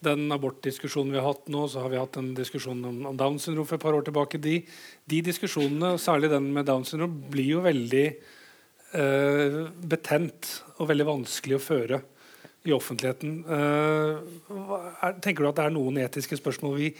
den abortdiskusjonen vi har hatt nå, så har vi hatt en diskusjon om, om Downs syndrom for et par år tilbake. De, de diskusjonene, særlig den med Downs syndrom, blir jo veldig eh, betent og veldig vanskelig å føre i offentligheten. Eh, er, tenker du at det er noen etiske spørsmål vi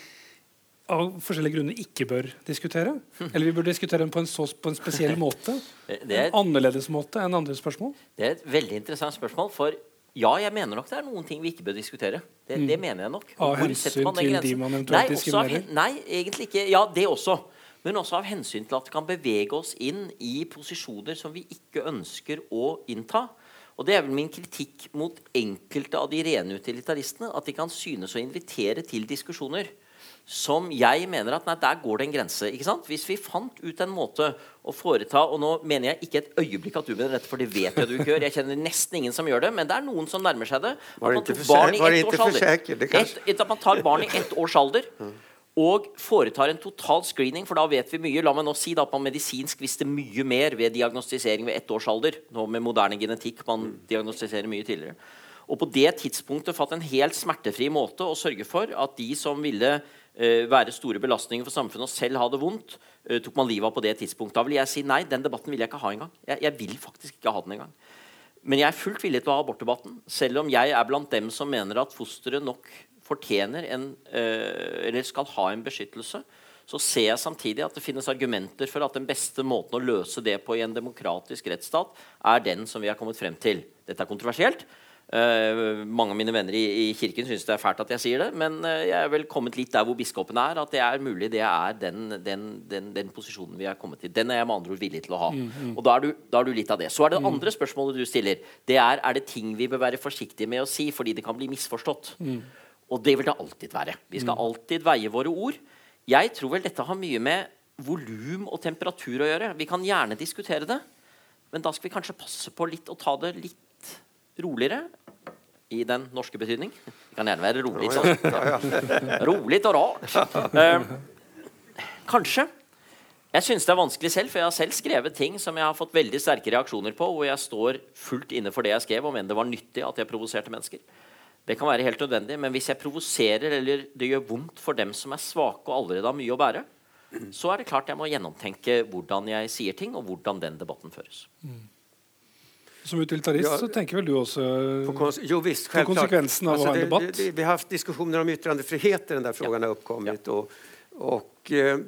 av forskjellige grunner ikke bør diskutere? Eller vi bør diskutere dem på en, så, på en spesiell måte? Det er, En annerledes måte enn andre spørsmål? det er et veldig interessant spørsmål. For ja, jeg mener nok det er noen ting vi ikke bør diskutere. Det, det mener jeg nok. Mm. Av Hvor hensyn til de man eventuelt diskriminerer? nei, egentlig ikke. Ja, det også. Men også av hensyn til at det kan bevege oss inn i posisjoner som vi ikke ønsker å innta. Og Det er vel min kritikk mot enkelte av de rene utilitaristene. At de kan synes å invitere til diskusjoner som jeg mener at nei, der går det en grense. ikke sant? Hvis vi fant ut en måte å foreta Og nå mener jeg ikke et øyeblikk at du mener dette, for det vet jeg du ikke gjør. Jeg kjenner nesten ingen som gjør det, men det er noen som nærmer seg det. Var det ikke for var det ett- At man tar barn i ett års alder og foretar en total screening, for da vet vi mye. La meg nå si da at man medisinsk visste mye mer ved diagnostisering ved ett års alder. Nå med moderne genetikk man diagnostiserer mye tidligere. Og på det tidspunktet fått en helt smertefri måte å sørge for at de som ville Eh, være store belastninger for samfunnet og selv ha det vondt, eh, tok man livet av på det tidspunktet. Da vil jeg si nei, den debatten vil jeg ikke ha engang. Jeg, jeg vil faktisk ikke ha den engang. Men jeg er fullt villig til å ha abortdebatten, selv om jeg er blant dem som mener at fosteret nok fortjener en, eh, eller skal ha en beskyttelse. Så ser jeg samtidig at det finnes argumenter for at den beste måten å løse det på i en demokratisk rettsstat, er den som vi har kommet frem til. Dette er kontroversielt. Eh, mange av mine venner i, i kirken syns det er fælt at jeg sier det, men eh, jeg er vel kommet litt der hvor biskopen er. At det er mulig det er den, den, den, den posisjonen vi er kommet til. Den er jeg med andre ord villig til å ha. Og da er, du, da er du litt av det. Så er det det andre spørsmålet du stiller. Det er er det ting vi bør være forsiktige med å si fordi det kan bli misforstått. Og det vil det alltid være. Vi skal alltid veie våre ord. Jeg tror vel dette har mye med volum og temperatur å gjøre. Vi kan gjerne diskutere det, men da skal vi kanskje passe på litt å ta det litt roligere. I den norske betydning. Det kan gjerne være rolig. Sånn. Rolig og rart. Eh, kanskje. Jeg syns det er vanskelig selv, for jeg har selv skrevet ting som jeg har fått veldig sterke reaksjoner på, hvor jeg står fullt inne for det jeg skrev, om enn det var nyttig at jeg provoserte mennesker. Det kan være helt nødvendig, men hvis jeg provoserer eller det gjør vondt for dem som er svake og allerede har mye å bære, så er det klart jeg må gjennomtenke hvordan jeg sier ting, og hvordan den debatten føres. Som utilitarist Ja. så tenker vel du også På kons- jo visst, På självklart. konsekvensen av att ha en debatt. det, det, vi har haft diskussioner om yttrandefrihet där den där frågan har uppkommit. Och, och, eh,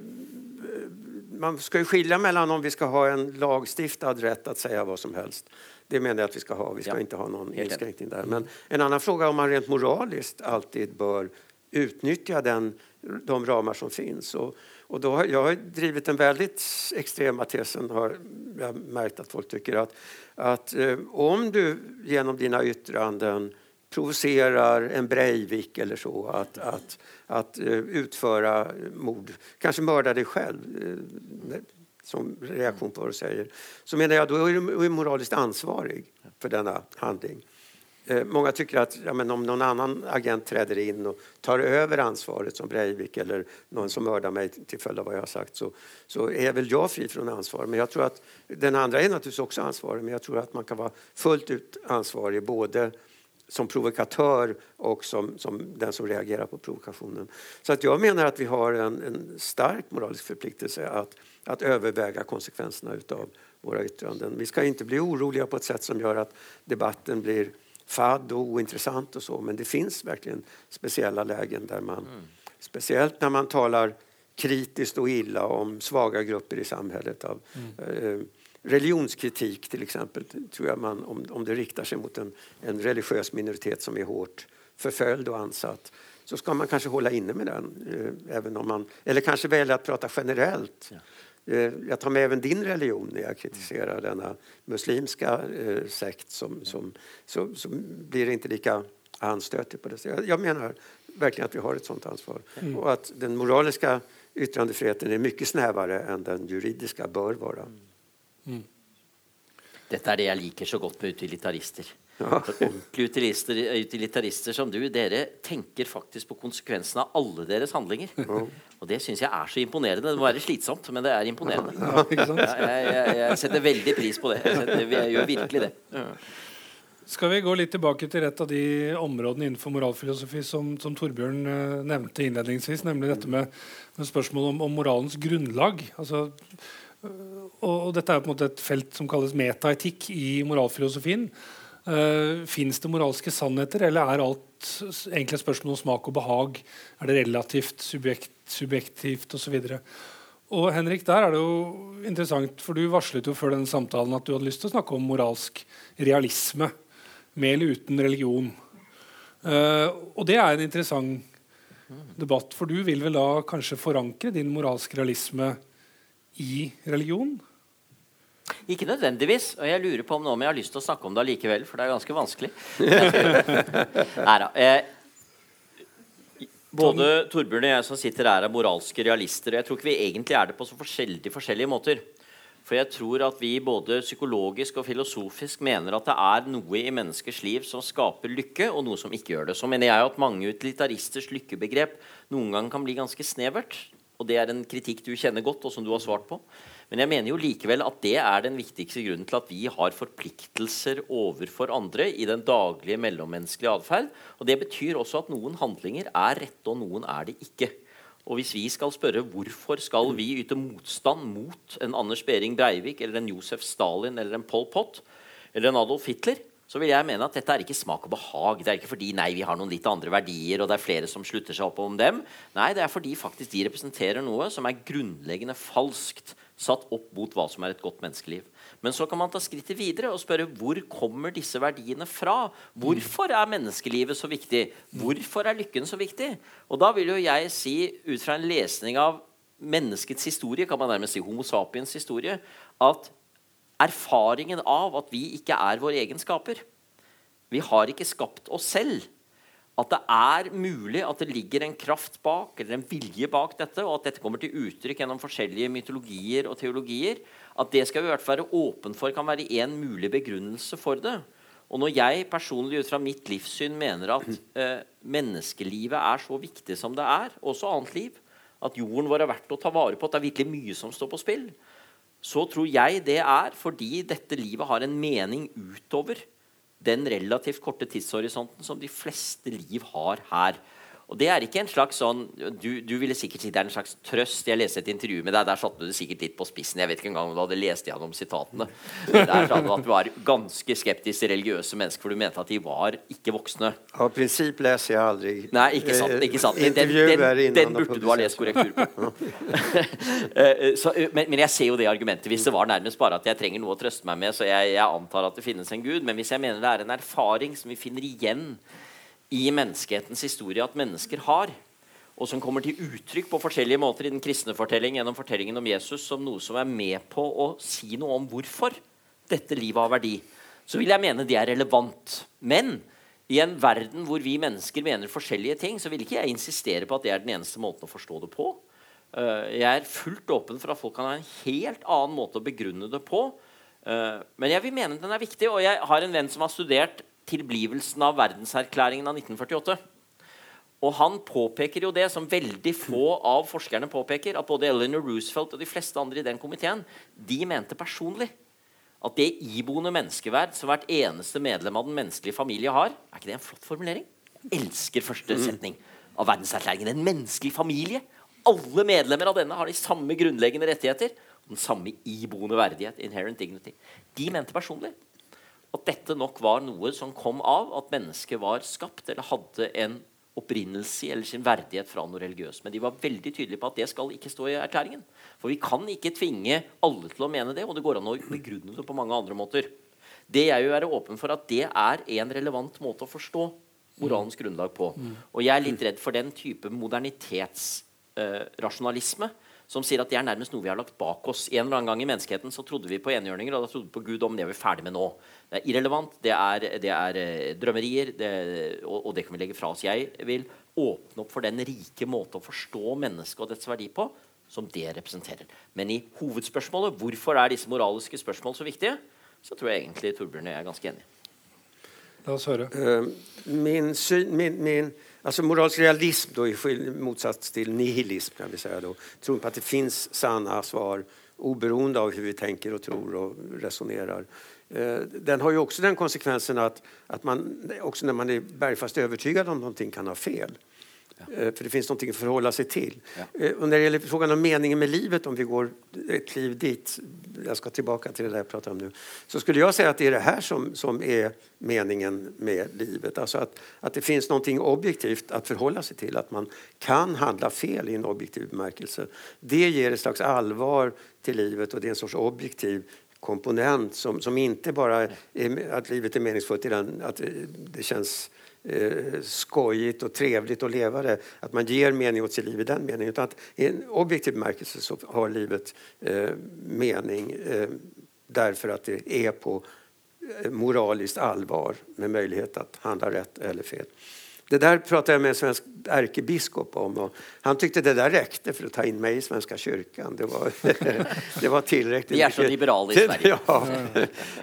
man ska ju skilja mellan om vi ska ha en lagstiftad rätt att säga vad som helst. Det menar jag att vi ska ha. Vi ska Ja. inte ha någon inskränkning där. Men en annan fråga är om man rent moraliskt alltid bör utnyttja den, de ramar som finns. Och, och då har, jag har drivit den väldigt extrema tesen, har jag märkt att folk tycker, att, att eh, om du genom dina yttranden provocerar en Breivik eller så att, att, att eh, utföra mord, kanske mörda dig själv eh, som reaktion på vad du säger, så menar jag då är du är du moraliskt ansvarig för denna handling. Eh, många tycker att ja, men om någon annan agent träder in och tar över ansvaret som Breivik eller någon som mördar mig till följd av vad jag har sagt så, så är väl jag fri från ansvar. Men jag tror att den andra är naturligtvis också ansvarig men jag tror att man kan vara fullt ut ansvarig både som provokatör och som, som den som reagerar på provokationen. Så att jag menar att vi har en, en stark moralisk förpliktelse att, att överväga konsekvenserna utav våra yttranden. Vi ska inte bli oroliga på ett sätt som gör att debatten blir fadd och ointressant och så, men det finns verkligen speciella lägen där man, speciellt när man talar kritiskt och illa om svaga grupper i samhället. Av, eh, religionskritik till exempel, tror jag man, om, om det riktar sig mot en, en religiös minoritet som är hårt förföljd och ansatt så ska man kanske hålla inne med den. Eh, även om man, eller kanske välja att prata generellt. Eh, jag tar med även din religion när jag kritiserar denna muslimska eh, sekt som, som, så, så blir det inte lika anstötigt på det sättet. Jag, jag menar verkligen att vi har ett sånt ansvar och att den moraliska yttrandefriheten är mycket snävare än den juridiska bör vara. Dette er det jeg liker så godt med utilitarister. Ja. For ordentlige utilitarister, som du, dere tenker faktisk på konsekvensene av alle deres handlinger. Og det syns jeg er så imponerende. Det må være slitsomt, men det er imponerende. Ja, jeg, jeg, jeg setter veldig pris på det. Jeg, setter, jeg gjør virkelig det. Skal vi gå litt tilbake til et av de områdene innenfor moralfilosofi som, som Torbjørn uh, nevnte innledningsvis, nemlig dette med, med spørsmålet om, om, moralens grunnlag. Altså, og, og, Dette er på en måte et felt som kalles metaetikk i moralfilosofien. Eh, uh, Fins det moralske sannheter, eller er alt egentlig et spørsmål om smak og behag? Er det relativt, subjekt, subjektivt osv.? Og Henrik, der er det jo interessant, for Du varslet jo før denne samtalen at du hadde lyst til å snakke om moralsk realisme med eller uten religion. Uh, og det er en interessant debatt, for du vil vel da kanskje forankre din moralske realisme i religion? Ikke nødvendigvis. Og jeg lurer på om, om jeg har lyst til å snakke om det allikevel, for det er ganske vanskelig. Nei da. Eh, både Torbjørn og jeg som sitter her, er moralske realister. Og jeg tror ikke vi egentlig er det på så forskjellige, forskjellige måter. For jeg tror at vi både psykologisk og filosofisk mener at det er noe i menneskers liv som skaper lykke, og noe som ikke gjør det. Så mener jeg at mange utilitaristers lykkebegrep noen gang kan bli ganske snevert. Og det er en kritikk du kjenner godt, og som du har svart på. Men jeg mener jo likevel at det er den viktigste grunnen til at vi har forpliktelser overfor andre i den daglige mellommenneskelige atferd. Og det betyr også at noen handlinger er rette, og noen er det ikke. Og hvis vi skal spørre hvorfor skal vi yte motstand mot en Anders Behring Breivik eller en Josef Stalin eller en Pol Pot eller en Adolf Hitler, så vil jeg mene at dette er ikke smak og behag. Det er ikke fordi nei, vi har noen litt andre verdier og det er flere som slutter seg opp om dem. Nei, det er fordi faktisk de representerer noe som er grunnleggende falskt satt opp mot hva som er et godt menneskeliv. Men så kan man ta skrittet videre og spørre hvor kommer disse verdiene fra? Hvorfor er menneskelivet så viktig? Hvorfor er lykken så viktig? Og da vil jo jeg si, ut fra en lesning av menneskets historie, kan man nærmest si Homo sapiens historie, at erfaringen av at vi ikke er vår egen skaper Vi har ikke skapt oss selv at det er mulig at det ligger en kraft bak, eller en vilje bak dette, og at dette kommer til uttrykk gjennom forskjellige mytologier og teologier, at det skal vi i hvert fall være åpen for kan være en mulig begrunnelse for det. Og når jeg personlig ut fra mitt livssyn mener at eh, menneskelivet er så viktig som det er, også annet liv, at jorden vår er verdt å ta vare på, at det er virkelig mye som står på spill, så tror jeg det er fordi dette livet har en mening utover den relativt korte tidshorisonten som de fleste liv har her. Og det er ikke en slags sånn du, du, ville sikkert si det er en slags trøst. Jeg leste et intervju med deg. Der satte du det sikkert litt på spissen. Jeg vet ikke engang om du hadde lest gjennom sitatene. Men der sa du at du var ganske skeptisk til religiøse mennesker, for du mente at de var ikke voksne. Av prinsipp leser jeg aldri. Nei, ikke sant. Ikke sant. Den, den, den burde du ha lest korrektur på. Eh, så, eh, men, men, jeg ser jo det argumentet. Hvis det var nærmest bare at jeg trenger noe å trøste meg med, så jeg, jeg antar at det finnes en gud. Men hvis jeg mener det er en erfaring som vi finner igjen i menneskehetens historie at mennesker har, og som kommer til uttrykk på forskjellige måter i den kristne fortellingen gjennom fortellingen om Jesus som noe som er med på å si noe om hvorfor dette livet har verdi, så vil jeg mene det er relevant. Men i en verden hvor vi mennesker mener forskjellige ting, så vil ikke jeg insistere på at det er den eneste måten å forstå det på. Eh, jeg er fullt åpen for at folk kan ha en helt annen måte å begrunne det på. Eh, men jeg vil mene den er viktig, og jeg har en venn som har studert tilblivelsen av verdenserklæringen av 1948. Og han påpeker jo det som veldig få av forskerne påpeker, at både Eleanor Roosevelt og de fleste andre i den komiteen de mente personlig at det iboende menneskeverd som hvert eneste medlem av den menneskelige familie har Er ikke det en flott formulering? Jeg elsker første mm. setning av verdenserklæringen. En menneskelig familie. Alle medlemmer av denne har de samme grunnleggende rettigheter. Og den samme iboende verdighet. Inherent dignity. De mente personlig at dette nok var noe som kom av at mennesket var skapt eller hadde en opprinnelse eller sin verdighet fra noe religiøst. Men de var veldig tydelige på at det skal ikke stå i erklæringen. For vi kan ikke tvinge alle til å mene det, og det går an å begrunne det på mange andre måter. Det jeg vil være åpen for, at det er en relevant måte å forstå moralens grunnlag på. Og jeg er litt redd for den type modernitetsrasjonalisme. Eh, uh, som sier at det er nærmest noe vi har lagt bak oss. En eller annen gang i menneskeheten så trodde vi på enhjørninger, og da trodde vi på Gud om det er vi ferdig med nå. Det er irrelevant, det er, det er uh, drømmerier, det, og, og, det kan vi legge fra oss. Jeg vil åpne opp for den rike måte å forstå mennesket og dets verdi på som det representerer. Men i hovedspørsmålet, hvorfor er disse moraliske spørsmål så viktige, så tror jeg egentlig Torbjørn og jeg er ganske enige. La oss høre. Uh, min, min, min Alltså moralisk realism då, i motsats till nihilism kan vi säga då, tror på att det finns sanna svar oberoende av hur vi tänker och tror och resonerar. Eh, den har ju också den konsekvensen att, att man också när man är bergfast övertygad om någonting kan ha fel. Eh, för det finns någonting att förhålla sig till. Ja. Eh, och när det gäller frågan om meningen med livet, om vi går ett kliv dit, jag ska tillbaka till det där jag pratar om nu, så skulle jag säga att det är det här som, som är meningen med livet. Alltså att, att det finns någonting objektivt att förhålla sig till, att man kan handla fel i en objektiv bemärkelse. Det ger ett slags allvar till livet och det är en sorts objektiv komponent som, som inte bara är att livet är meningsfullt i den, att det känns eh, skojigt och trevligt att leva det. Att man ger mening åt sitt liv i den meningen. Utan att i en objektiv bemärkelse så har livet eh, mening eh, därför att det är på eh, moraliskt allvar med möjlighet att handla rätt eller fel. Det där pratade jag med en svensk ärkebiskop om och han tyckte det där räckte för att ta in mig i Svenska kyrkan. Det var, det var tillräckligt. Vi är så liberala i Sverige. Ja.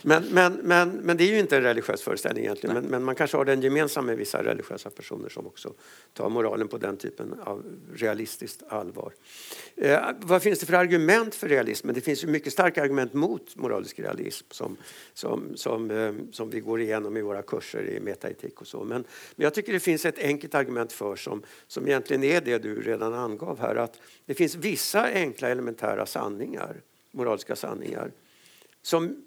Men, men, men, men det är ju inte en religiös föreställning egentligen. Men, men, man kanske har den gemensam med vissa religiösa personer som också tar moralen på den typen av realistiskt allvar. Eh, vad finns det för argument för realismen? Det finns ju mycket starka argument mot moralisk realism som, som, som, eh, som vi går igenom i våra kurser i metaetik och så. Men, men jag tycker det finns ett enkelt argument för som, som egentligen är det du redan angav här. Att det finns vissa enkla elementära sanningar, moraliska sanningar som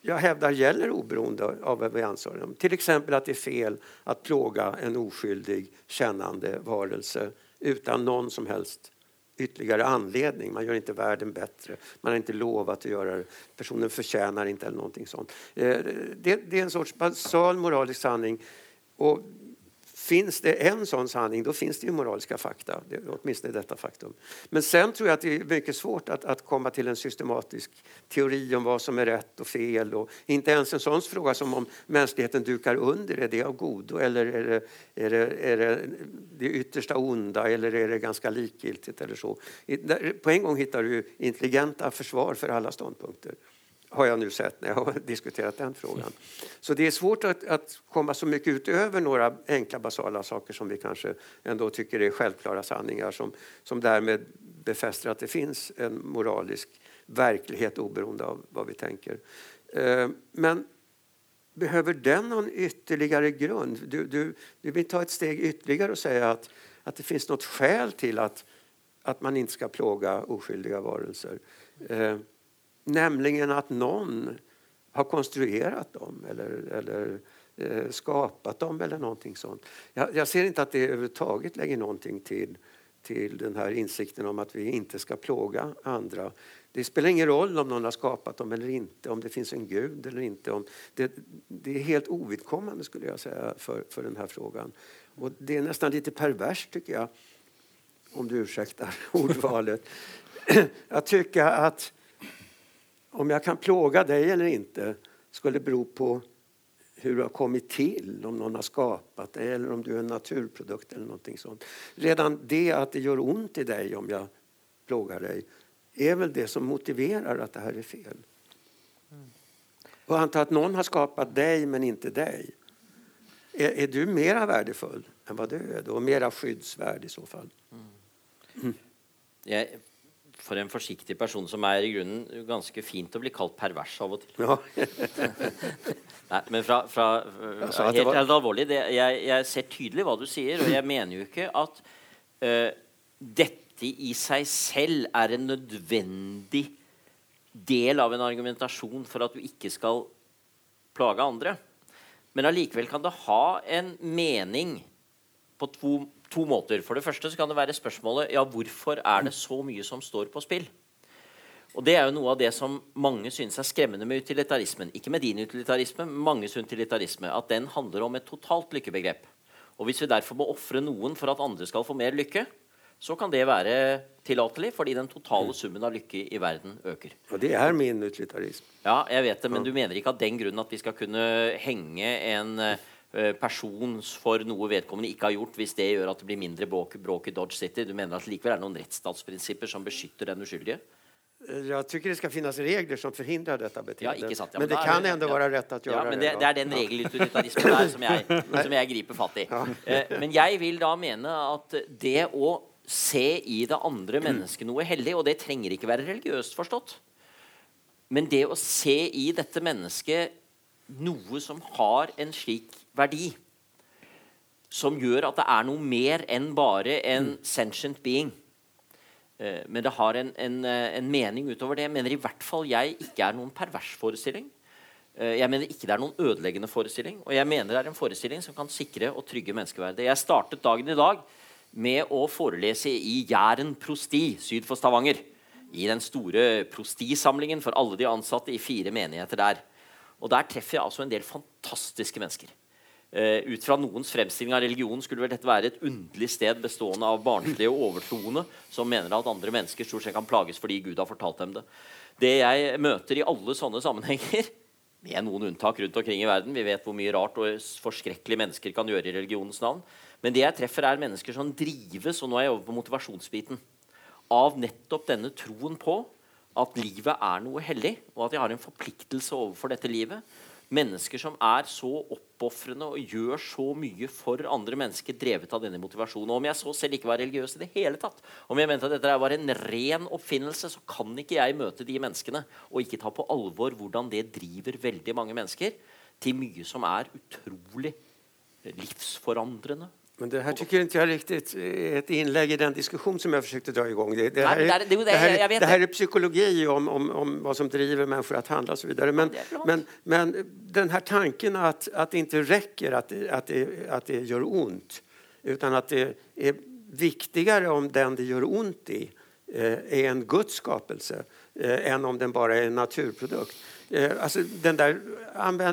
jag hävdar gäller oberoende av vad vi ansvarar om. Till exempel att det är fel att plåga en oskyldig kännande varelse utan någon som helst ytterligare anledning. Man gör inte världen bättre. Man har inte lovat att göra det. Personen förtjänar inte eller någonting sånt. Eh, det, det är en sorts basal moralisk sanning. Och Finns det en sån sanning, då finns det ju moraliska fakta. Det, åtminstone detta faktum. Men sen tror jag att det är mycket svårt att, att komma till en systematisk teori om vad som är rätt och fel. Och inte ens en sån fråga som om mänskligheten dukar under, är det av godo eller är det, är det, är det, det yttersta onda eller är det ganska likgiltigt eller så. På en gång hittar du intelligenta försvar för alla ståndpunkter har jag nu sett när jag har diskuterat den frågan. Så det är svårt att, att, komma så mycket utöver några enkla basala saker som vi kanske ändå tycker är självklara sanningar som, som därmed befäster att det finns en moralisk verklighet oberoende av vad vi tänker. Eh, men behöver den någon ytterligare grund? Du, du, du vill ta ett steg ytterligare och säga att, att det finns något skäl till att, att man inte ska plåga oskyldiga varelser. Eh, Nämligen att någon har konstruerat dem eller, eller eh, skapat dem eller någonting sånt. Jag, jag, ser inte att det överhuvudtaget lägger någonting till, till den här insikten om att vi inte ska plåga andra. Det spelar ingen roll om någon har skapat dem eller inte, om det finns en gud eller inte. Om det, det är helt ovidkommande skulle jag säga för, för den här frågan. Och det är nästan lite perverst tycker jag, om du ursäktar ordvalet. att tycka att om jag kan plåga dig eller inte skulle bero på hur du har kommit till, om någon har skapat dig eller om du är en naturprodukt eller någonting sånt. Redan det att det gör ont i dig om jag plågar dig är väl det som motiverar att det här är fel. Och anta att någon har skapat dig men inte dig. Är, är du mera värdefull än vad du är då? Och mera skyddsvärd i så fall? Mm. Jag for en forsiktig person som er i grunnen ganske fint å bli kalt pervers av og til. Ja. Nei, men fra, fra helt, helt alvorlig det, jeg, jeg, ser tydelig hva du sier, og jeg mener jo ikke at uh, dette i seg selv er en nødvendig del av en argumentasjon for at du ikke skal plage andre. Men allikevel kan det ha en mening på to to måter. For det første så kan det være spørsmålet ja, hvorfor er det så mye som står på spill. Og Det er jo noe av det som mange synes er skremmende med utilitarismen. Ikke med din utilitarisme, men manges utilitarisme. At den handler om et totalt lykkebegrep. Og Hvis vi derfor må ofre noen for at andre skal få mer lykke, så kan det være tillatelig, fordi den totale summen av lykke i verden øker. Og det er min utilitarisme. Ja, jeg vet det, men du mener ikke av den grunn at vi skal kunne henge en Eh, person for noe vedkommende ikke har gjort, hvis det gjør at det blir mindre bråk, bråk i Dodge City? Du mener at det likevel er noen rettsstatsprinsipper som beskytter den uskyldige? Eh, jag tycker det ska finnas regler som förhindrar detta beteende. Ja, ja, men, men, det kan ändå ja. vara rätt att göra ja, men det. Det er den regelutilitarismen der som jeg, som jeg griper fatt i. Eh, men jeg vil da mene at det å se i det andre mennesket noe hellig, og det trenger ikke være religiøst forstått men det å se i dette mennesket noe som har en slik verdi, som gjør at det er noe mer enn bare en sentient being eh, Men det har en, en, eh, en, mening utover det. Jeg mener i hvert fall jeg ikke er noen pervers forestilling. Eh, jeg mener ikke det er noen ødeleggende forestilling. Og jeg mener det er en forestilling som kan sikre og trygge menneskeverdet. Jeg startet dagen i dag med å forelese i Jæren prosti syd for Stavanger. I den store prostisamlingen for alle de ansatte i fire menigheter der. Og der treffer jeg altså en del fantastiske mennesker. Eh, ut fra noens fremstilling av religion skulle vel dette være et underlig sted bestående av barnslige og overtroende som mener at andre mennesker stort sett kan plages fordi Gud har fortalt dem det. Det jeg møter i alle sånne sammenhenger, med noen unntak rundt omkring i verden Vi vet hvor mye rart og forskrekkelig mennesker kan gjøre i religionens navn. Men det jeg treffer, er mennesker som drives og nå er jeg over på motivasjonsbiten, av nettopp denne troen på at livet er noe hellig, og at jeg har en forpliktelse overfor dette livet. Mennesker som er så oppofrende og gjør så mye for andre mennesker, drevet av denne motivasjonen. Og om jeg så selv ikke var religiøs i det hele tatt, om jeg mente at dette var en ren oppfinnelse, så kan ikke jeg møte de menneskene og ikke ta på alvor hvordan det driver veldig mange mennesker til mye som er utrolig livsforandrende men det här tycker inte jag riktigt är ett inlägg i den diskussion som jag försökte dra igång. Det, det, här, är, det, här, det här är psykologi om, om, om vad som driver människor att handla och så vidare. Men, men, men den här tanken att, att det inte räcker att, att, det, att det gör ont utan att det är viktigare om den det gör ont i eh, är en Guds skapelse eh, än om den bara är en naturprodukt. Eh, alltså den, där,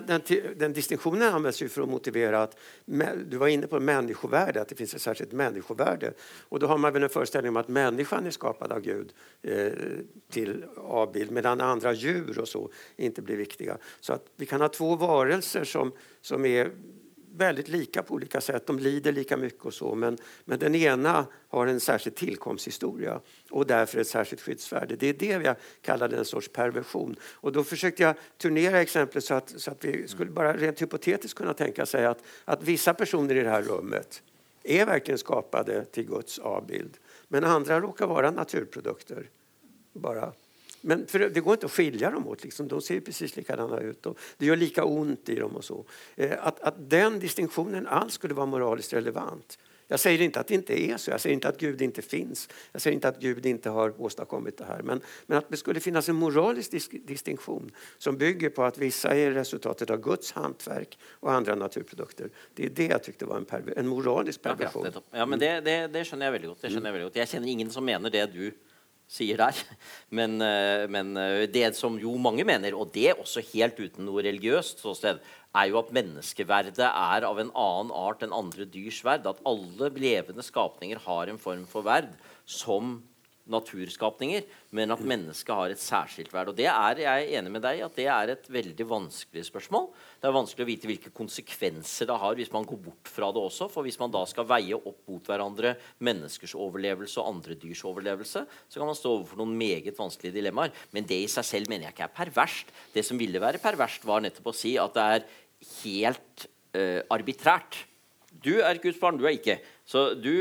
den, den distinktionen används ju för att motivera att du var inne på människovärde, att det finns ett särskilt människovärde. Och då har man väl en föreställning om att människan är skapad av Gud eh, till avbild medan andra djur och så inte blir viktiga. Så att vi kan ha två varelser som, som är väldigt lika på olika sätt. De lider lika mycket och så, men, men den ena har en särskild tillkomsthistoria och därför ett särskilt skyddsvärde. Det är det jag kallade en sorts perversion. Och då försökte jag turnera exemplet så att, så att vi skulle bara rent hypotetiskt kunna tänka sig att, att vissa personer i det här rummet är verkligen skapade till Guds avbild, men andra råkar vara naturprodukter. Bara men det går inte att skilja dem åt. Liksom. De ser precis likadana ut. Och det gör lika ont i dem. och så. Eh, att, att den distinktionen alls skulle vara moraliskt relevant. Jag säger inte att det inte är så. Jag säger inte att Gud inte finns. Jag säger inte att Gud inte har åstadkommit det här. Men, men att det skulle finnas en moralisk dis distinktion som bygger på att vissa är resultatet av Guds hantverk och andra naturprodukter. Det är det jag tyckte var en, en moralisk perversion. Ja, ja, men det, det, det godt. Det skjønner jeg veldig godt. Jeg kjenner ingen som mener det du sier der. Men, eh, men, eh, det som jo mange mener, og det også helt uten noe religiøst ståsted, er jo at menneskeverdet er av en annen art enn andre dyrs verd. At alle levende skapninger har en form for verd som naturskapninger, men at mennesket har et særskilt verd. Og det er jeg er enig med deg at det er et veldig vanskelig spørsmål. Det er vanskelig å vite hvilke konsekvenser det har hvis man går bort fra det også. For hvis man da skal veie opp mot hverandre menneskers overlevelse og andre dyrs overlevelse, så kan man stå overfor noen meget vanskelige dilemmaer. Men det i seg selv mener jeg ikke er perverst. Det som ville være perverst, var nettopp å si at det er helt uh, arbitrært. Du er Guds barn, du er ikke. Så du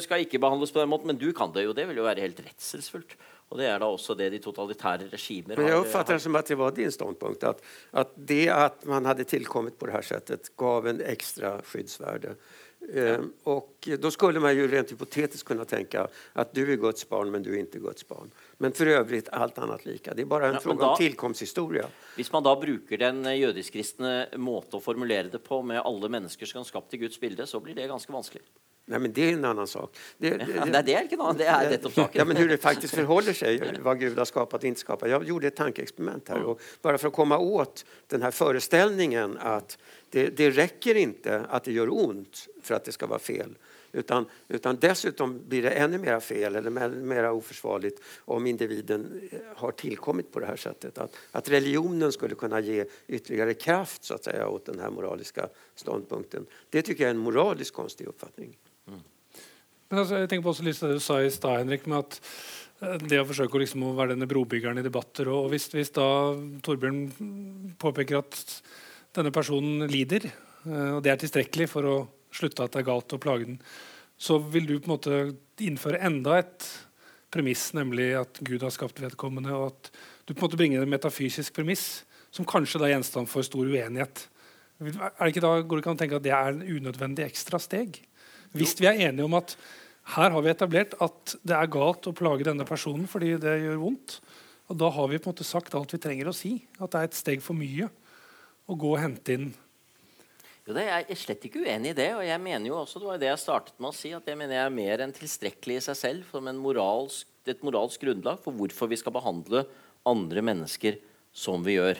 skal ikke behandles på den måten, men du kan det jo. Det vil jo være helt redselsfullt. Och det är då också det de totalitära regimer Men jag uppfattar det som att det var din ståndpunkt, att, att det att man hade tillkommit på det här sättet gav en extra skyddsvärde. Ja. Ehm, och då skulle man ju rent hypotetiskt kunna tänka att du är Guds barn, men du är inte Guds barn. Men för övrigt allt annat lika. Det är bara en ja, fråga da, om tillkomsthistoria. Om man då brukar den jødisk-kristne måte att formulera det på med alla människor som är i Guds bilde, så blir det ganska vanskligt. Nej, men det är en annan sak. Det, det, ja, det är inte någon, det är det saken. Ja, men hur det faktiskt förhåller sig, vad Gud har skapat och inte skapat. Jag gjorde ett tankeexperiment här. Och bara för att komma åt den här föreställningen att det, det räcker inte att det gör ont för att det ska vara fel. Utan, utan dessutom blir det ännu mer fel eller mer oförsvarligt om individen eh, har tillkommit på det här sättet. Att, att religionen skulle kunna ge ytterligare kraft så att säga, åt den här moraliska ståndpunkten. Det tycker jag är en moraliskt konstig uppfattning. Mm. Men alltså, jag tänker på det du sa i stad, Henrik, med att eh, det å forsøke å, liksom være denne brobyggeren i debatter og hvis, hvis, da Torbjørn påpeker at denne personen lider, eh, och og det er tilstrekkelig for å slutte at det er galt å plage den, så vil du på en måte innføre enda et premiss, nemlig at Gud har skapt vedkommende, og at du på en måte bringer en metafysisk premiss som kanskje da er gjenstand for stor uenighet. Er det ikke da, går det ikke an å tenke at det er en unødvendig ekstra steg? Hvis vi er enige om at her har vi etablert at det er galt å plage denne personen fordi det gjør vondt, og da har vi på en måte sagt alt vi trenger å si. At det er et steg for mye å gå og hente inn jo, det, jeg er slett ikke uenig i det. og jeg mener jo også, Det var det jeg startet med å si, at jeg mener jeg er mer enn tilstrekkelig i seg selv som moralsk, et moralsk grunnlag for hvorfor vi skal behandle andre mennesker som vi gjør.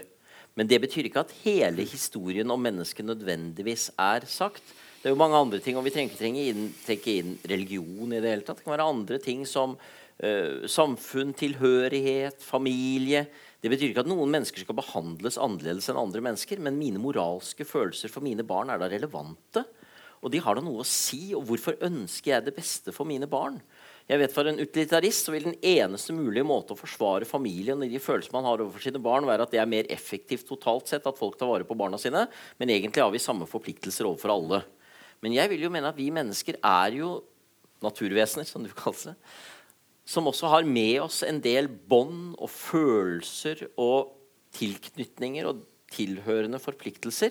Men det betyr ikke at hele historien om mennesket nødvendigvis er sagt. Det er jo mange andre ting, og Vi trenger ikke trekke inn religion. i Det hele tatt. Det kan være andre ting som eh, uh, samfunn, tilhørighet, familie. Det betyr ikke at noen mennesker skal behandles annerledes enn andre mennesker, men mine moralske følelser for mine barn er da relevante. Og de har da noe å si. Og hvorfor ønsker jeg det beste for mine barn? Jeg vet For en utilitarist så vil den eneste mulige måte å forsvare familien og de følelser man har overfor sine barn, være at det er mer effektivt totalt sett at folk tar vare på barna sine. Men egentlig har vi samme forpliktelser overfor alle. Men jeg vil jo mene at vi mennesker er jo naturvesener, som du kaller det. Som också har med oss en del bånd och følelser och tilknytninger och tillhörande förpliktelser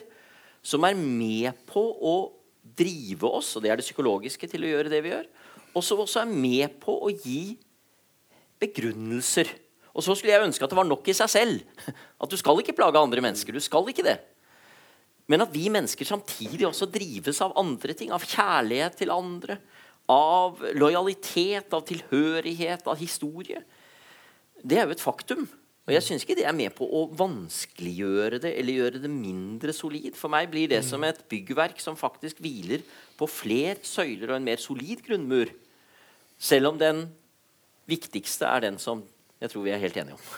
som är med på att driva oss, och det är det psykologiska till att göra det vi gör. Och som också är med på att ge begrundelser. Och så skulle jag önska att det var nog i sig själv. Att du ska inte plaga andra människor, Du ska inte det. Men att vi människor samtidigt också drivs av andra ting. Av kärlek till andra. Av lojalitet, av tilhørighet, av historie. Det er jo et faktum. Og jeg syns ikke det er med på å vanskeliggjøre det eller gjøre det mindre solid. For meg blir det som et byggverk som faktisk hviler på flere søyler og en mer solid grunnmur. Selv om den viktigste er den som jeg tror vi er helt enige om.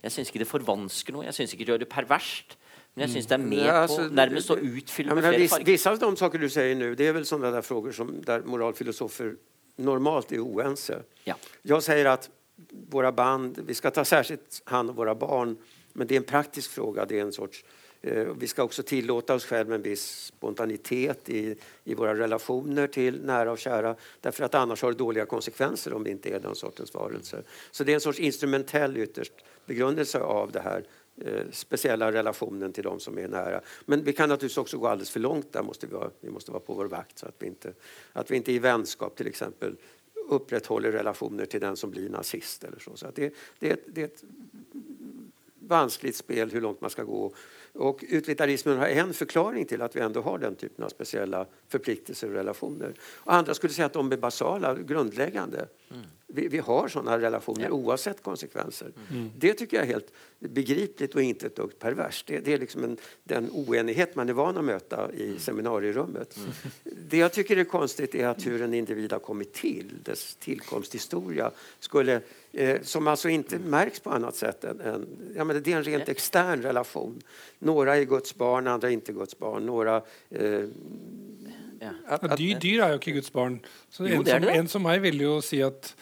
Jeg syns ikke det forvansker noe. Jeg syns ikke det gjør det perverst. Men jeg syns det er med ja, altså, på nærmest å utfylle ja, med flere farger. Vissa av de saker du sier nå, det er vel sånne der frågor som der moralfilosofer normalt er uense. Ja. Jeg sier at våra band, vi ska ta särskilt hand om våra barn, men det är en praktisk fråga. Det är en sorts, eh, vi ska också tillåta oss själva en viss spontanitet i, i våra relationer till nära och kära, därför att annars har det dåliga konsekvenser om vi inte är den sortens varelser. Så det är en sorts instrumentell ytterst begrundelse av det här Eh, speciella relationen till de som är nära. Men vi kan naturligtvis också gå alldeles för långt där. Måste vi, vara, vi måste vara på vår vakt så att vi inte, att vi inte i vänskap till exempel upprätthåller relationer till den som blir nazist. Eller så. så att det, det, det är ett vanskligt spel hur långt man ska gå. Och utilitarismen har en förklaring till att vi ändå har den typen av speciella förpliktelser och relationer. Och andra skulle säga att de är basala, grundläggande. Mm. Vi, vi, har sådana relationer ja. oavsett konsekvenser. Mm. Det tycker jag är helt begripligt och inte ett dugg perverst. Det, det är liksom en, den oenighet man är van att möta i mm. seminarierummet. Mm. Det jag tycker är konstigt är att hur en individ har kommit till, dess tillkomsthistoria, skulle eh, som alltså inte märks på annat sätt än, än ja, men det är en rent extern relation. Några är Guds barn, andra är inte Guds barn. Några, eh, ja. At, at, dyr, dyr, er jo ikke Guds barn. Så jo, en, som, en, som, meg vil jo si at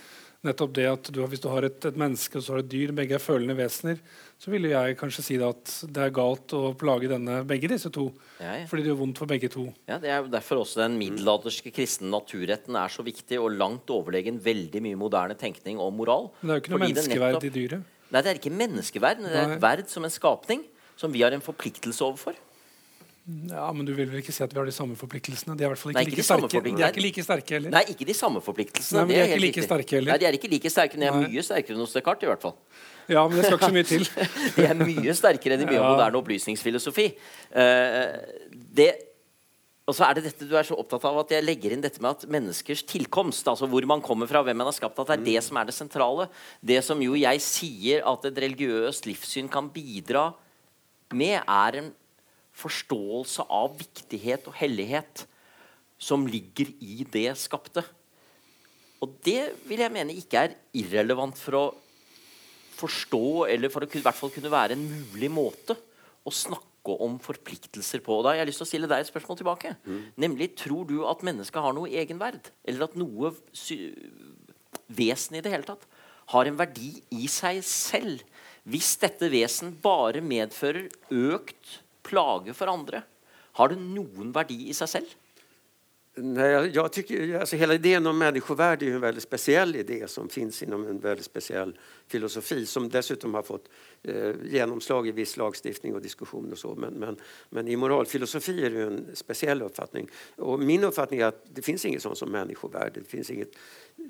nettopp det at du, hvis du har et, et, menneske og så har et dyr, begge er følende vesener, så ville jeg kanskje si at det er galt å plage denne, begge disse to. Ja, ja. Fordi det gjør vondt for begge to. Ja, Det er derfor også den middelalderske kristne naturretten er så viktig og langt overlegen veldig mye moderne tenkning om moral. Men det er jo ikke noe menneskeverd nettopp, i dyret. Nei, det er ikke menneskeverd. Det er et verd som en skapning som vi har en forpliktelse overfor. Ja, Men du vil vel ikke si at vi har de samme forpliktelsene? De er i hvert fall ikke, Nei, ikke like sterke. De er ikke like sterke heller. Nei, ikke de samme forpliktelsene. Nei, men de er, er ikke like sterke heller. Nei, de er ikke like sterke, men de er mye sterkere enn hos Descartes. i hvert fall. Ja, men det skal ikke så mye til. de er mye sterkere enn i mye ja. moderne opplysningsfilosofi. Uh, det og så er det dette du er så opptatt av at jeg legger inn dette med at menneskers tilkomst, altså hvor man kommer fra, hvem man har skapt, at det er det som er det sentrale. Det som jo jeg sier at et religiøst livssyn kan bidra med, er en forståelse av viktighet og hellighet som ligger i det skapte. Og det vil jeg mene ikke er irrelevant for å forstå, eller for å i hvert fall kunne være en mulig måte å snakke om forpliktelser på. Da har jeg lyst til å stille deg et spørsmål tilbake. Mm. Nemlig, Tror du at mennesket har noe egenverd? Eller at noe vesen i det hele tatt har en verdi i seg selv? Hvis dette vesen bare medfører økt plage for andre, har det noen verdi i seg selv? Nej, jag tycker, alltså hela idén om människovärde är en väldigt speciell idé som finns inom en väldigt speciell filosofi som dessutom har fått eh, genomslag i viss lagstiftning och diskussion och så. Men, men, men i moralfilosofi är det en speciell uppfattning. Och min uppfattning är att det finns inget sånt som människovärde. Det finns inget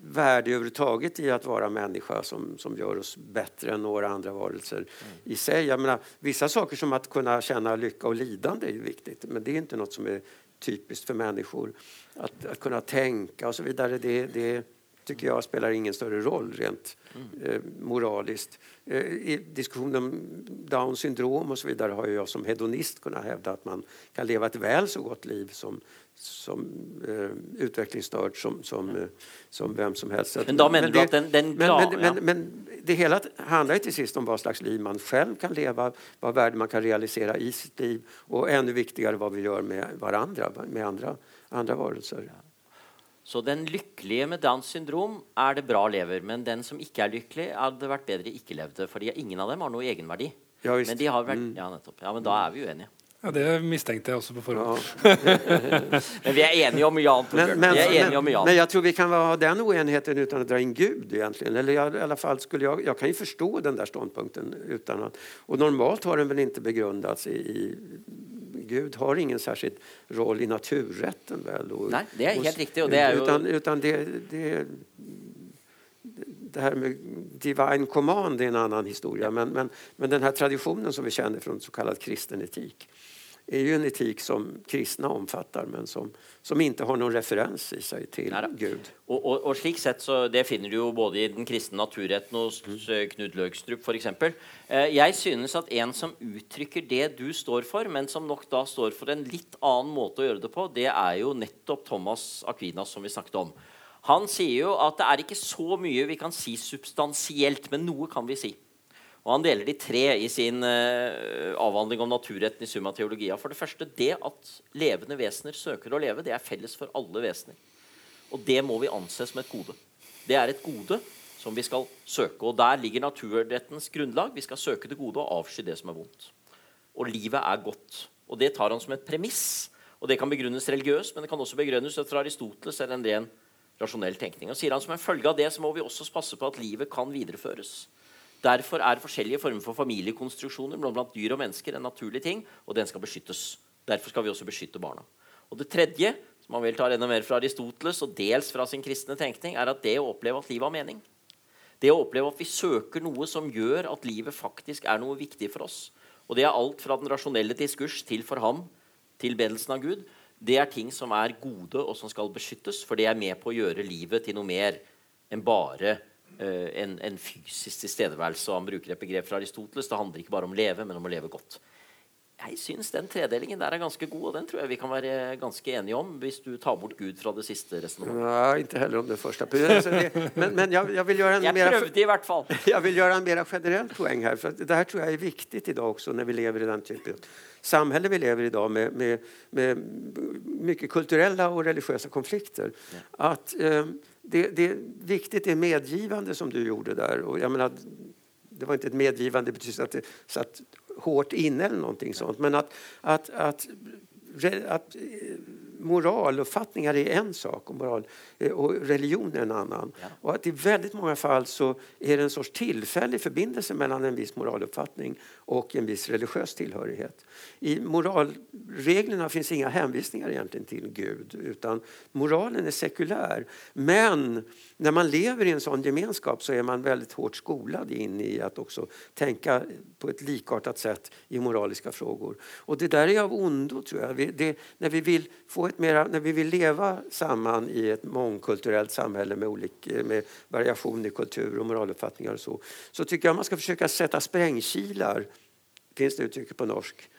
värde överhuvudtaget i att vara människa som, som gör oss bättre än några andra varelser mm. i sig. Jag menar, vissa saker som att kunna känna lycka och lidande är ju viktigt men det är inte något som är typiskt för människor. Att, att kunna tänka och så vidare, det, det tycker jag spelar ingen större roll rent mm. eh, moraliskt. Eh, I diskussionen om Downs syndrom och så vidare har jag som hedonist kunnat hävda att man kan leva ett väl så gott liv som, som eh, utvecklingsstörd som, som, eh, som vem som helst. Men då den, den men, men, men, men, det hela handlar ju till sist om vad slags liv man själv kan leva, vad värde man kan realisera i sitt liv och ännu viktigare vad vi gör med varandra, med andra, andra varelser. Så den lykkelige med Downs syndrom er det bra lever, men den som ikke er lykkelig, hadde det vært bedre ikke levde. Fordi ingen av dem har noe egenverdi. Ja, men de har vært, mm. ja, nettopp. Ja, men da er vi uenige. Ja, Det mistenkte jeg også på forhånd. Ja. men vi er enige om annet. Men, men, men, men, jag tror vi kan ha den oenigheten utan att dra in Gud egentligen. Eller jag, i alla fall skulle jag, jag kan ju förstå den där ståndpunkten utan att, och normalt har den väl inte begrundats i, i Gud har ingen särskild roll i naturrätten väl? Och, Nej, det är helt riktigt. Och det är utan, utan det, det, det här med divine command är en annan historia. Men, men, men den här traditionen som vi känner från så kallad kristen etik är ju en etik som kristna omfattar men som, som inte har någon referens i sig till Neida. Gud. Og, og, og, slik sett så Det finner du jo både i den kristne naturretten hos mm. Knut Løgstrup f.eks. Eh, jeg synes at en som uttrykker det du står for, men som nok da står for en litt annen måte å gjøre det på, det er jo nettopp Thomas Aquinas, som vi snakket om. Han sier jo at det er ikke så mye vi kan si substansielt, men noe kan vi si. Og Han deler de tre i sin uh, avhandling om naturretten i Summa Teologia. For det første, det at levende vesener søker å leve, det er felles for alle vesener. Og det må vi anse som et gode. Det er et gode som vi skal søke. Og der ligger naturrettens grunnlag. Vi skal søke det gode og avsky det som er vondt. Og livet er godt. Og det tar han som et premiss. Og det kan begrunnes religiøst, men det kan også begrunnes fra Aristoteles eller en ren rasjonell tenkning. Og sier han Som en følge av det så må vi også passe på at livet kan videreføres. Derfor er forskjellige former for familiekonstruksjoner blant dyr og mennesker en naturlig ting, og den skal beskyttes. Derfor skal vi også beskytte barna. Og Det tredje, som man vel tar enda mer fra Aristoteles og dels fra sin kristne tenkning, er at det å oppleve at livet har mening. Det å oppleve at vi søker noe som gjør at livet faktisk er noe viktig for oss. Og det er alt fra den rasjonelle diskurs til for ham, tilbedelsen av Gud. Det er ting som er gode, og som skal beskyttes, for det er med på å gjøre livet til noe mer enn bare en, en, fysisk tilstedeværelse. og Han bruker et begrep fra Aristoteles. Det handler ikke bare om å leve, men om å leve godt. Jeg syns den tredelingen der er ganske god, og den tror jeg vi kan være ganske enige om hvis du tar bort Gud fra det siste resonnementet. Ja, ikke heller om det første. Men, men jeg, jeg, vil gjøre en jeg prøvde i hvert fall. Jeg vil gjøre en mer generell poeng her. For det her tror jeg er viktig i dag også, når vi lever i den typen samhälle vi lever i idag med, med, med mycket kulturella och religiösa konflikter. Ja. Att eh, det, det är viktigt, det medgivande som du gjorde där. Och jag menar, det var inte ett medgivande, det betyder att det satt hårt inne eller någonting sånt. Men att, att, att, att, att moraluppfattningar är en sak och, moral, eh, och religion är en annan. Ja. Och att i väldigt många fall så är det en sorts tillfällig förbindelse mellan en viss moraluppfattning och en viss religiös tillhörighet. I moralreglerna finns inga hänvisningar egentligen till Gud utan moralen är sekulär. Men när man lever i en sån gemenskap så är man väldigt hårt skolad in i att också tänka på ett likartat sätt i moraliska frågor. Och det där är av ondo tror jag. Det, när, vi vill få ett mera, när vi vill leva samman i ett mångkulturellt samhälle med, olika, med variation i kultur och moraluppfattningar och så, så tycker jag man ska försöka sätta sprängkilar, finns det uttrycket på norsk,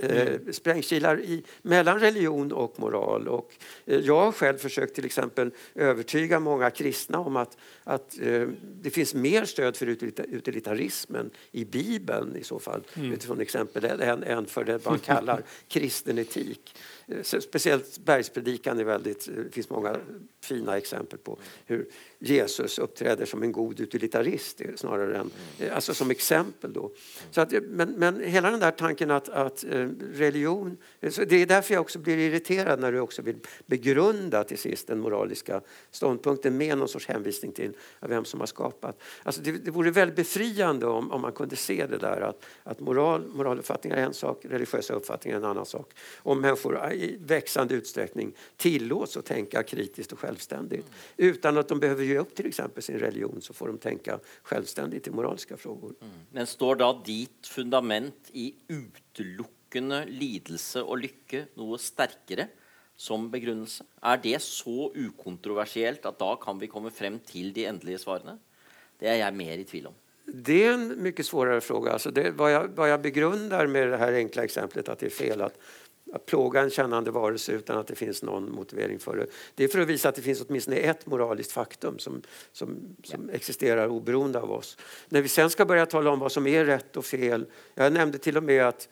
ja. eh, sprängkilar i, mellan religion och moral. Och, eh, jag har själv försökt till exempel övertyga många kristna om att, att eh, det finns mer stöd för utilitarismen i Bibeln i så fall, mm. utifrån exempel, än, än för det man kallar kristen etik. Speciellt bergspredikan är väldigt, det finns många fina exempel på hur Jesus uppträder som en god utilitarist eh, snarare än, eh, alltså som exempel då. Så att, men, men hela den där tanken att, att religion... Så det är därför jag också blir irriterad när du också vill begrunda till sist den moraliska ståndpunkten med någon sorts hänvisning till vem som har skapat. Alltså det, det vore väldigt befriande om, om man kunde se det där att, att moral, moraluppfattningar är en sak, religiösa uppfattningar är en annan sak. Om människor i växande utsträckning tillåts att tänka kritiskt och självständigt utan att de behöver ge upp till exempel sin religion så får de tänka självständigt i moraliska frågor. Mm. Men står då ditt fundament i utelukkende lidelse och lycka något starkare som begrunnelse? Är det så okontroversiellt att då kan vi komma fram till de ändliga svaren? Det är jag mer i tvivel om. Det är en mycket svårare fråga. Alltså det, vad, jag, vad jag begrundar med det här enkla exemplet att det är fel att att plåga en kännande varelse utan att det finns någon motivering för det. Det är för att visa att det finns åtminstone ett moraliskt faktum som, som, som ja. existerar oberoende av oss. När vi sen ska börja tala om vad som är rätt och fel. Jag nämnde till och med att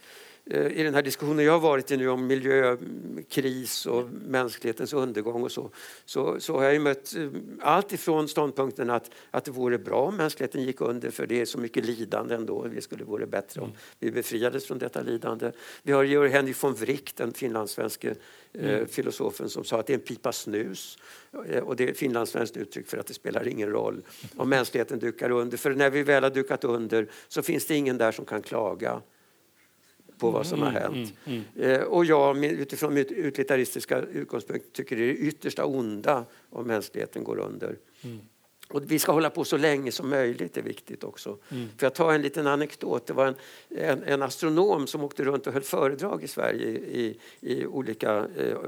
i den här diskussionen jag har varit i nu om miljökris och mänsklighetens undergång och så, så, så har jag mött eh, allt ifrån ståndpunkten att, att det vore bra om mänskligheten gick under för det är så mycket lidande ändå. Det skulle vore bättre om vi befriades från detta lidande. Vi har Georg Henrik von Wright, den finlandssvenske eh, mm. filosofen som sa att det är en pipa snus. Och det är finlandssvenskt uttryck för att det spelar ingen roll om mänskligheten dukar under. För när vi väl har dukat under så finns det ingen där som kan klaga på vad som har mm, hänt. Mm, mm, eh, och jag utifrån mitt utilitaristiska utgångspunkt tycker det är det yttersta onda om mänskligheten går under. Mm. Och vi ska hålla på så länge som möjligt, är viktigt också. Mm. För jag tar en liten anekdot. Det var en, en, en, astronom som åkte runt och höll föredrag i Sverige i, i olika eh,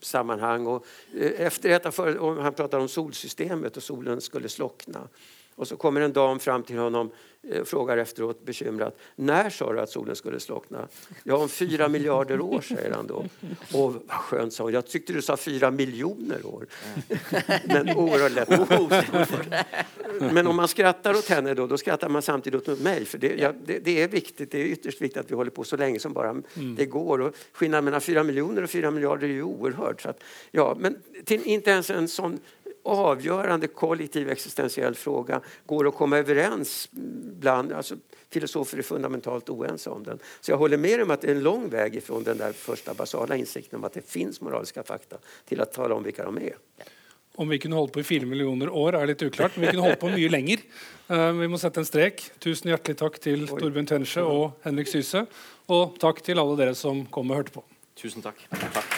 sammanhang. Och, eh, efter ett av han pratade om solsystemet och solen skulle slockna. Och så kommer en dam fram till honom Eh, frågar efteråt bekymrat. När sa du att solen skulle slockna? Ja, om fyra miljarder år, säger han då. Och vad skönt, sa hon. Jag tyckte du sa fyra miljoner år. Men oerhört lätt. Men om man skrattar åt henne då, då skrattar man samtidigt åt mig. För det, ja, det, det, är viktigt, det är ytterst viktigt att vi håller på så länge som bara mm. det går. Och skillnaden mellan fyra miljoner och fyra miljarder är ju oerhört. Så att, ja, men till, inte ens en sån avgörande kollektiv existentiell fråga går att komma överens bland alltså, filosofer är fundamentalt oense om den. Så jag håller med om att det är en lång väg ifrån den där första basala insikten om att det finns moraliska fakta till att tala om vilka de är. Om vi kunde hålla på i fyra miljoner år är lite oklart, men vi kunde hålla på mycket längre. Uh, vi måste sätta en streck. Tusen hjärtligt tack till Torbjörn Tensche och Henrik Syse. Och tack till alla er som kom och hörde på. Tusen tack. tack.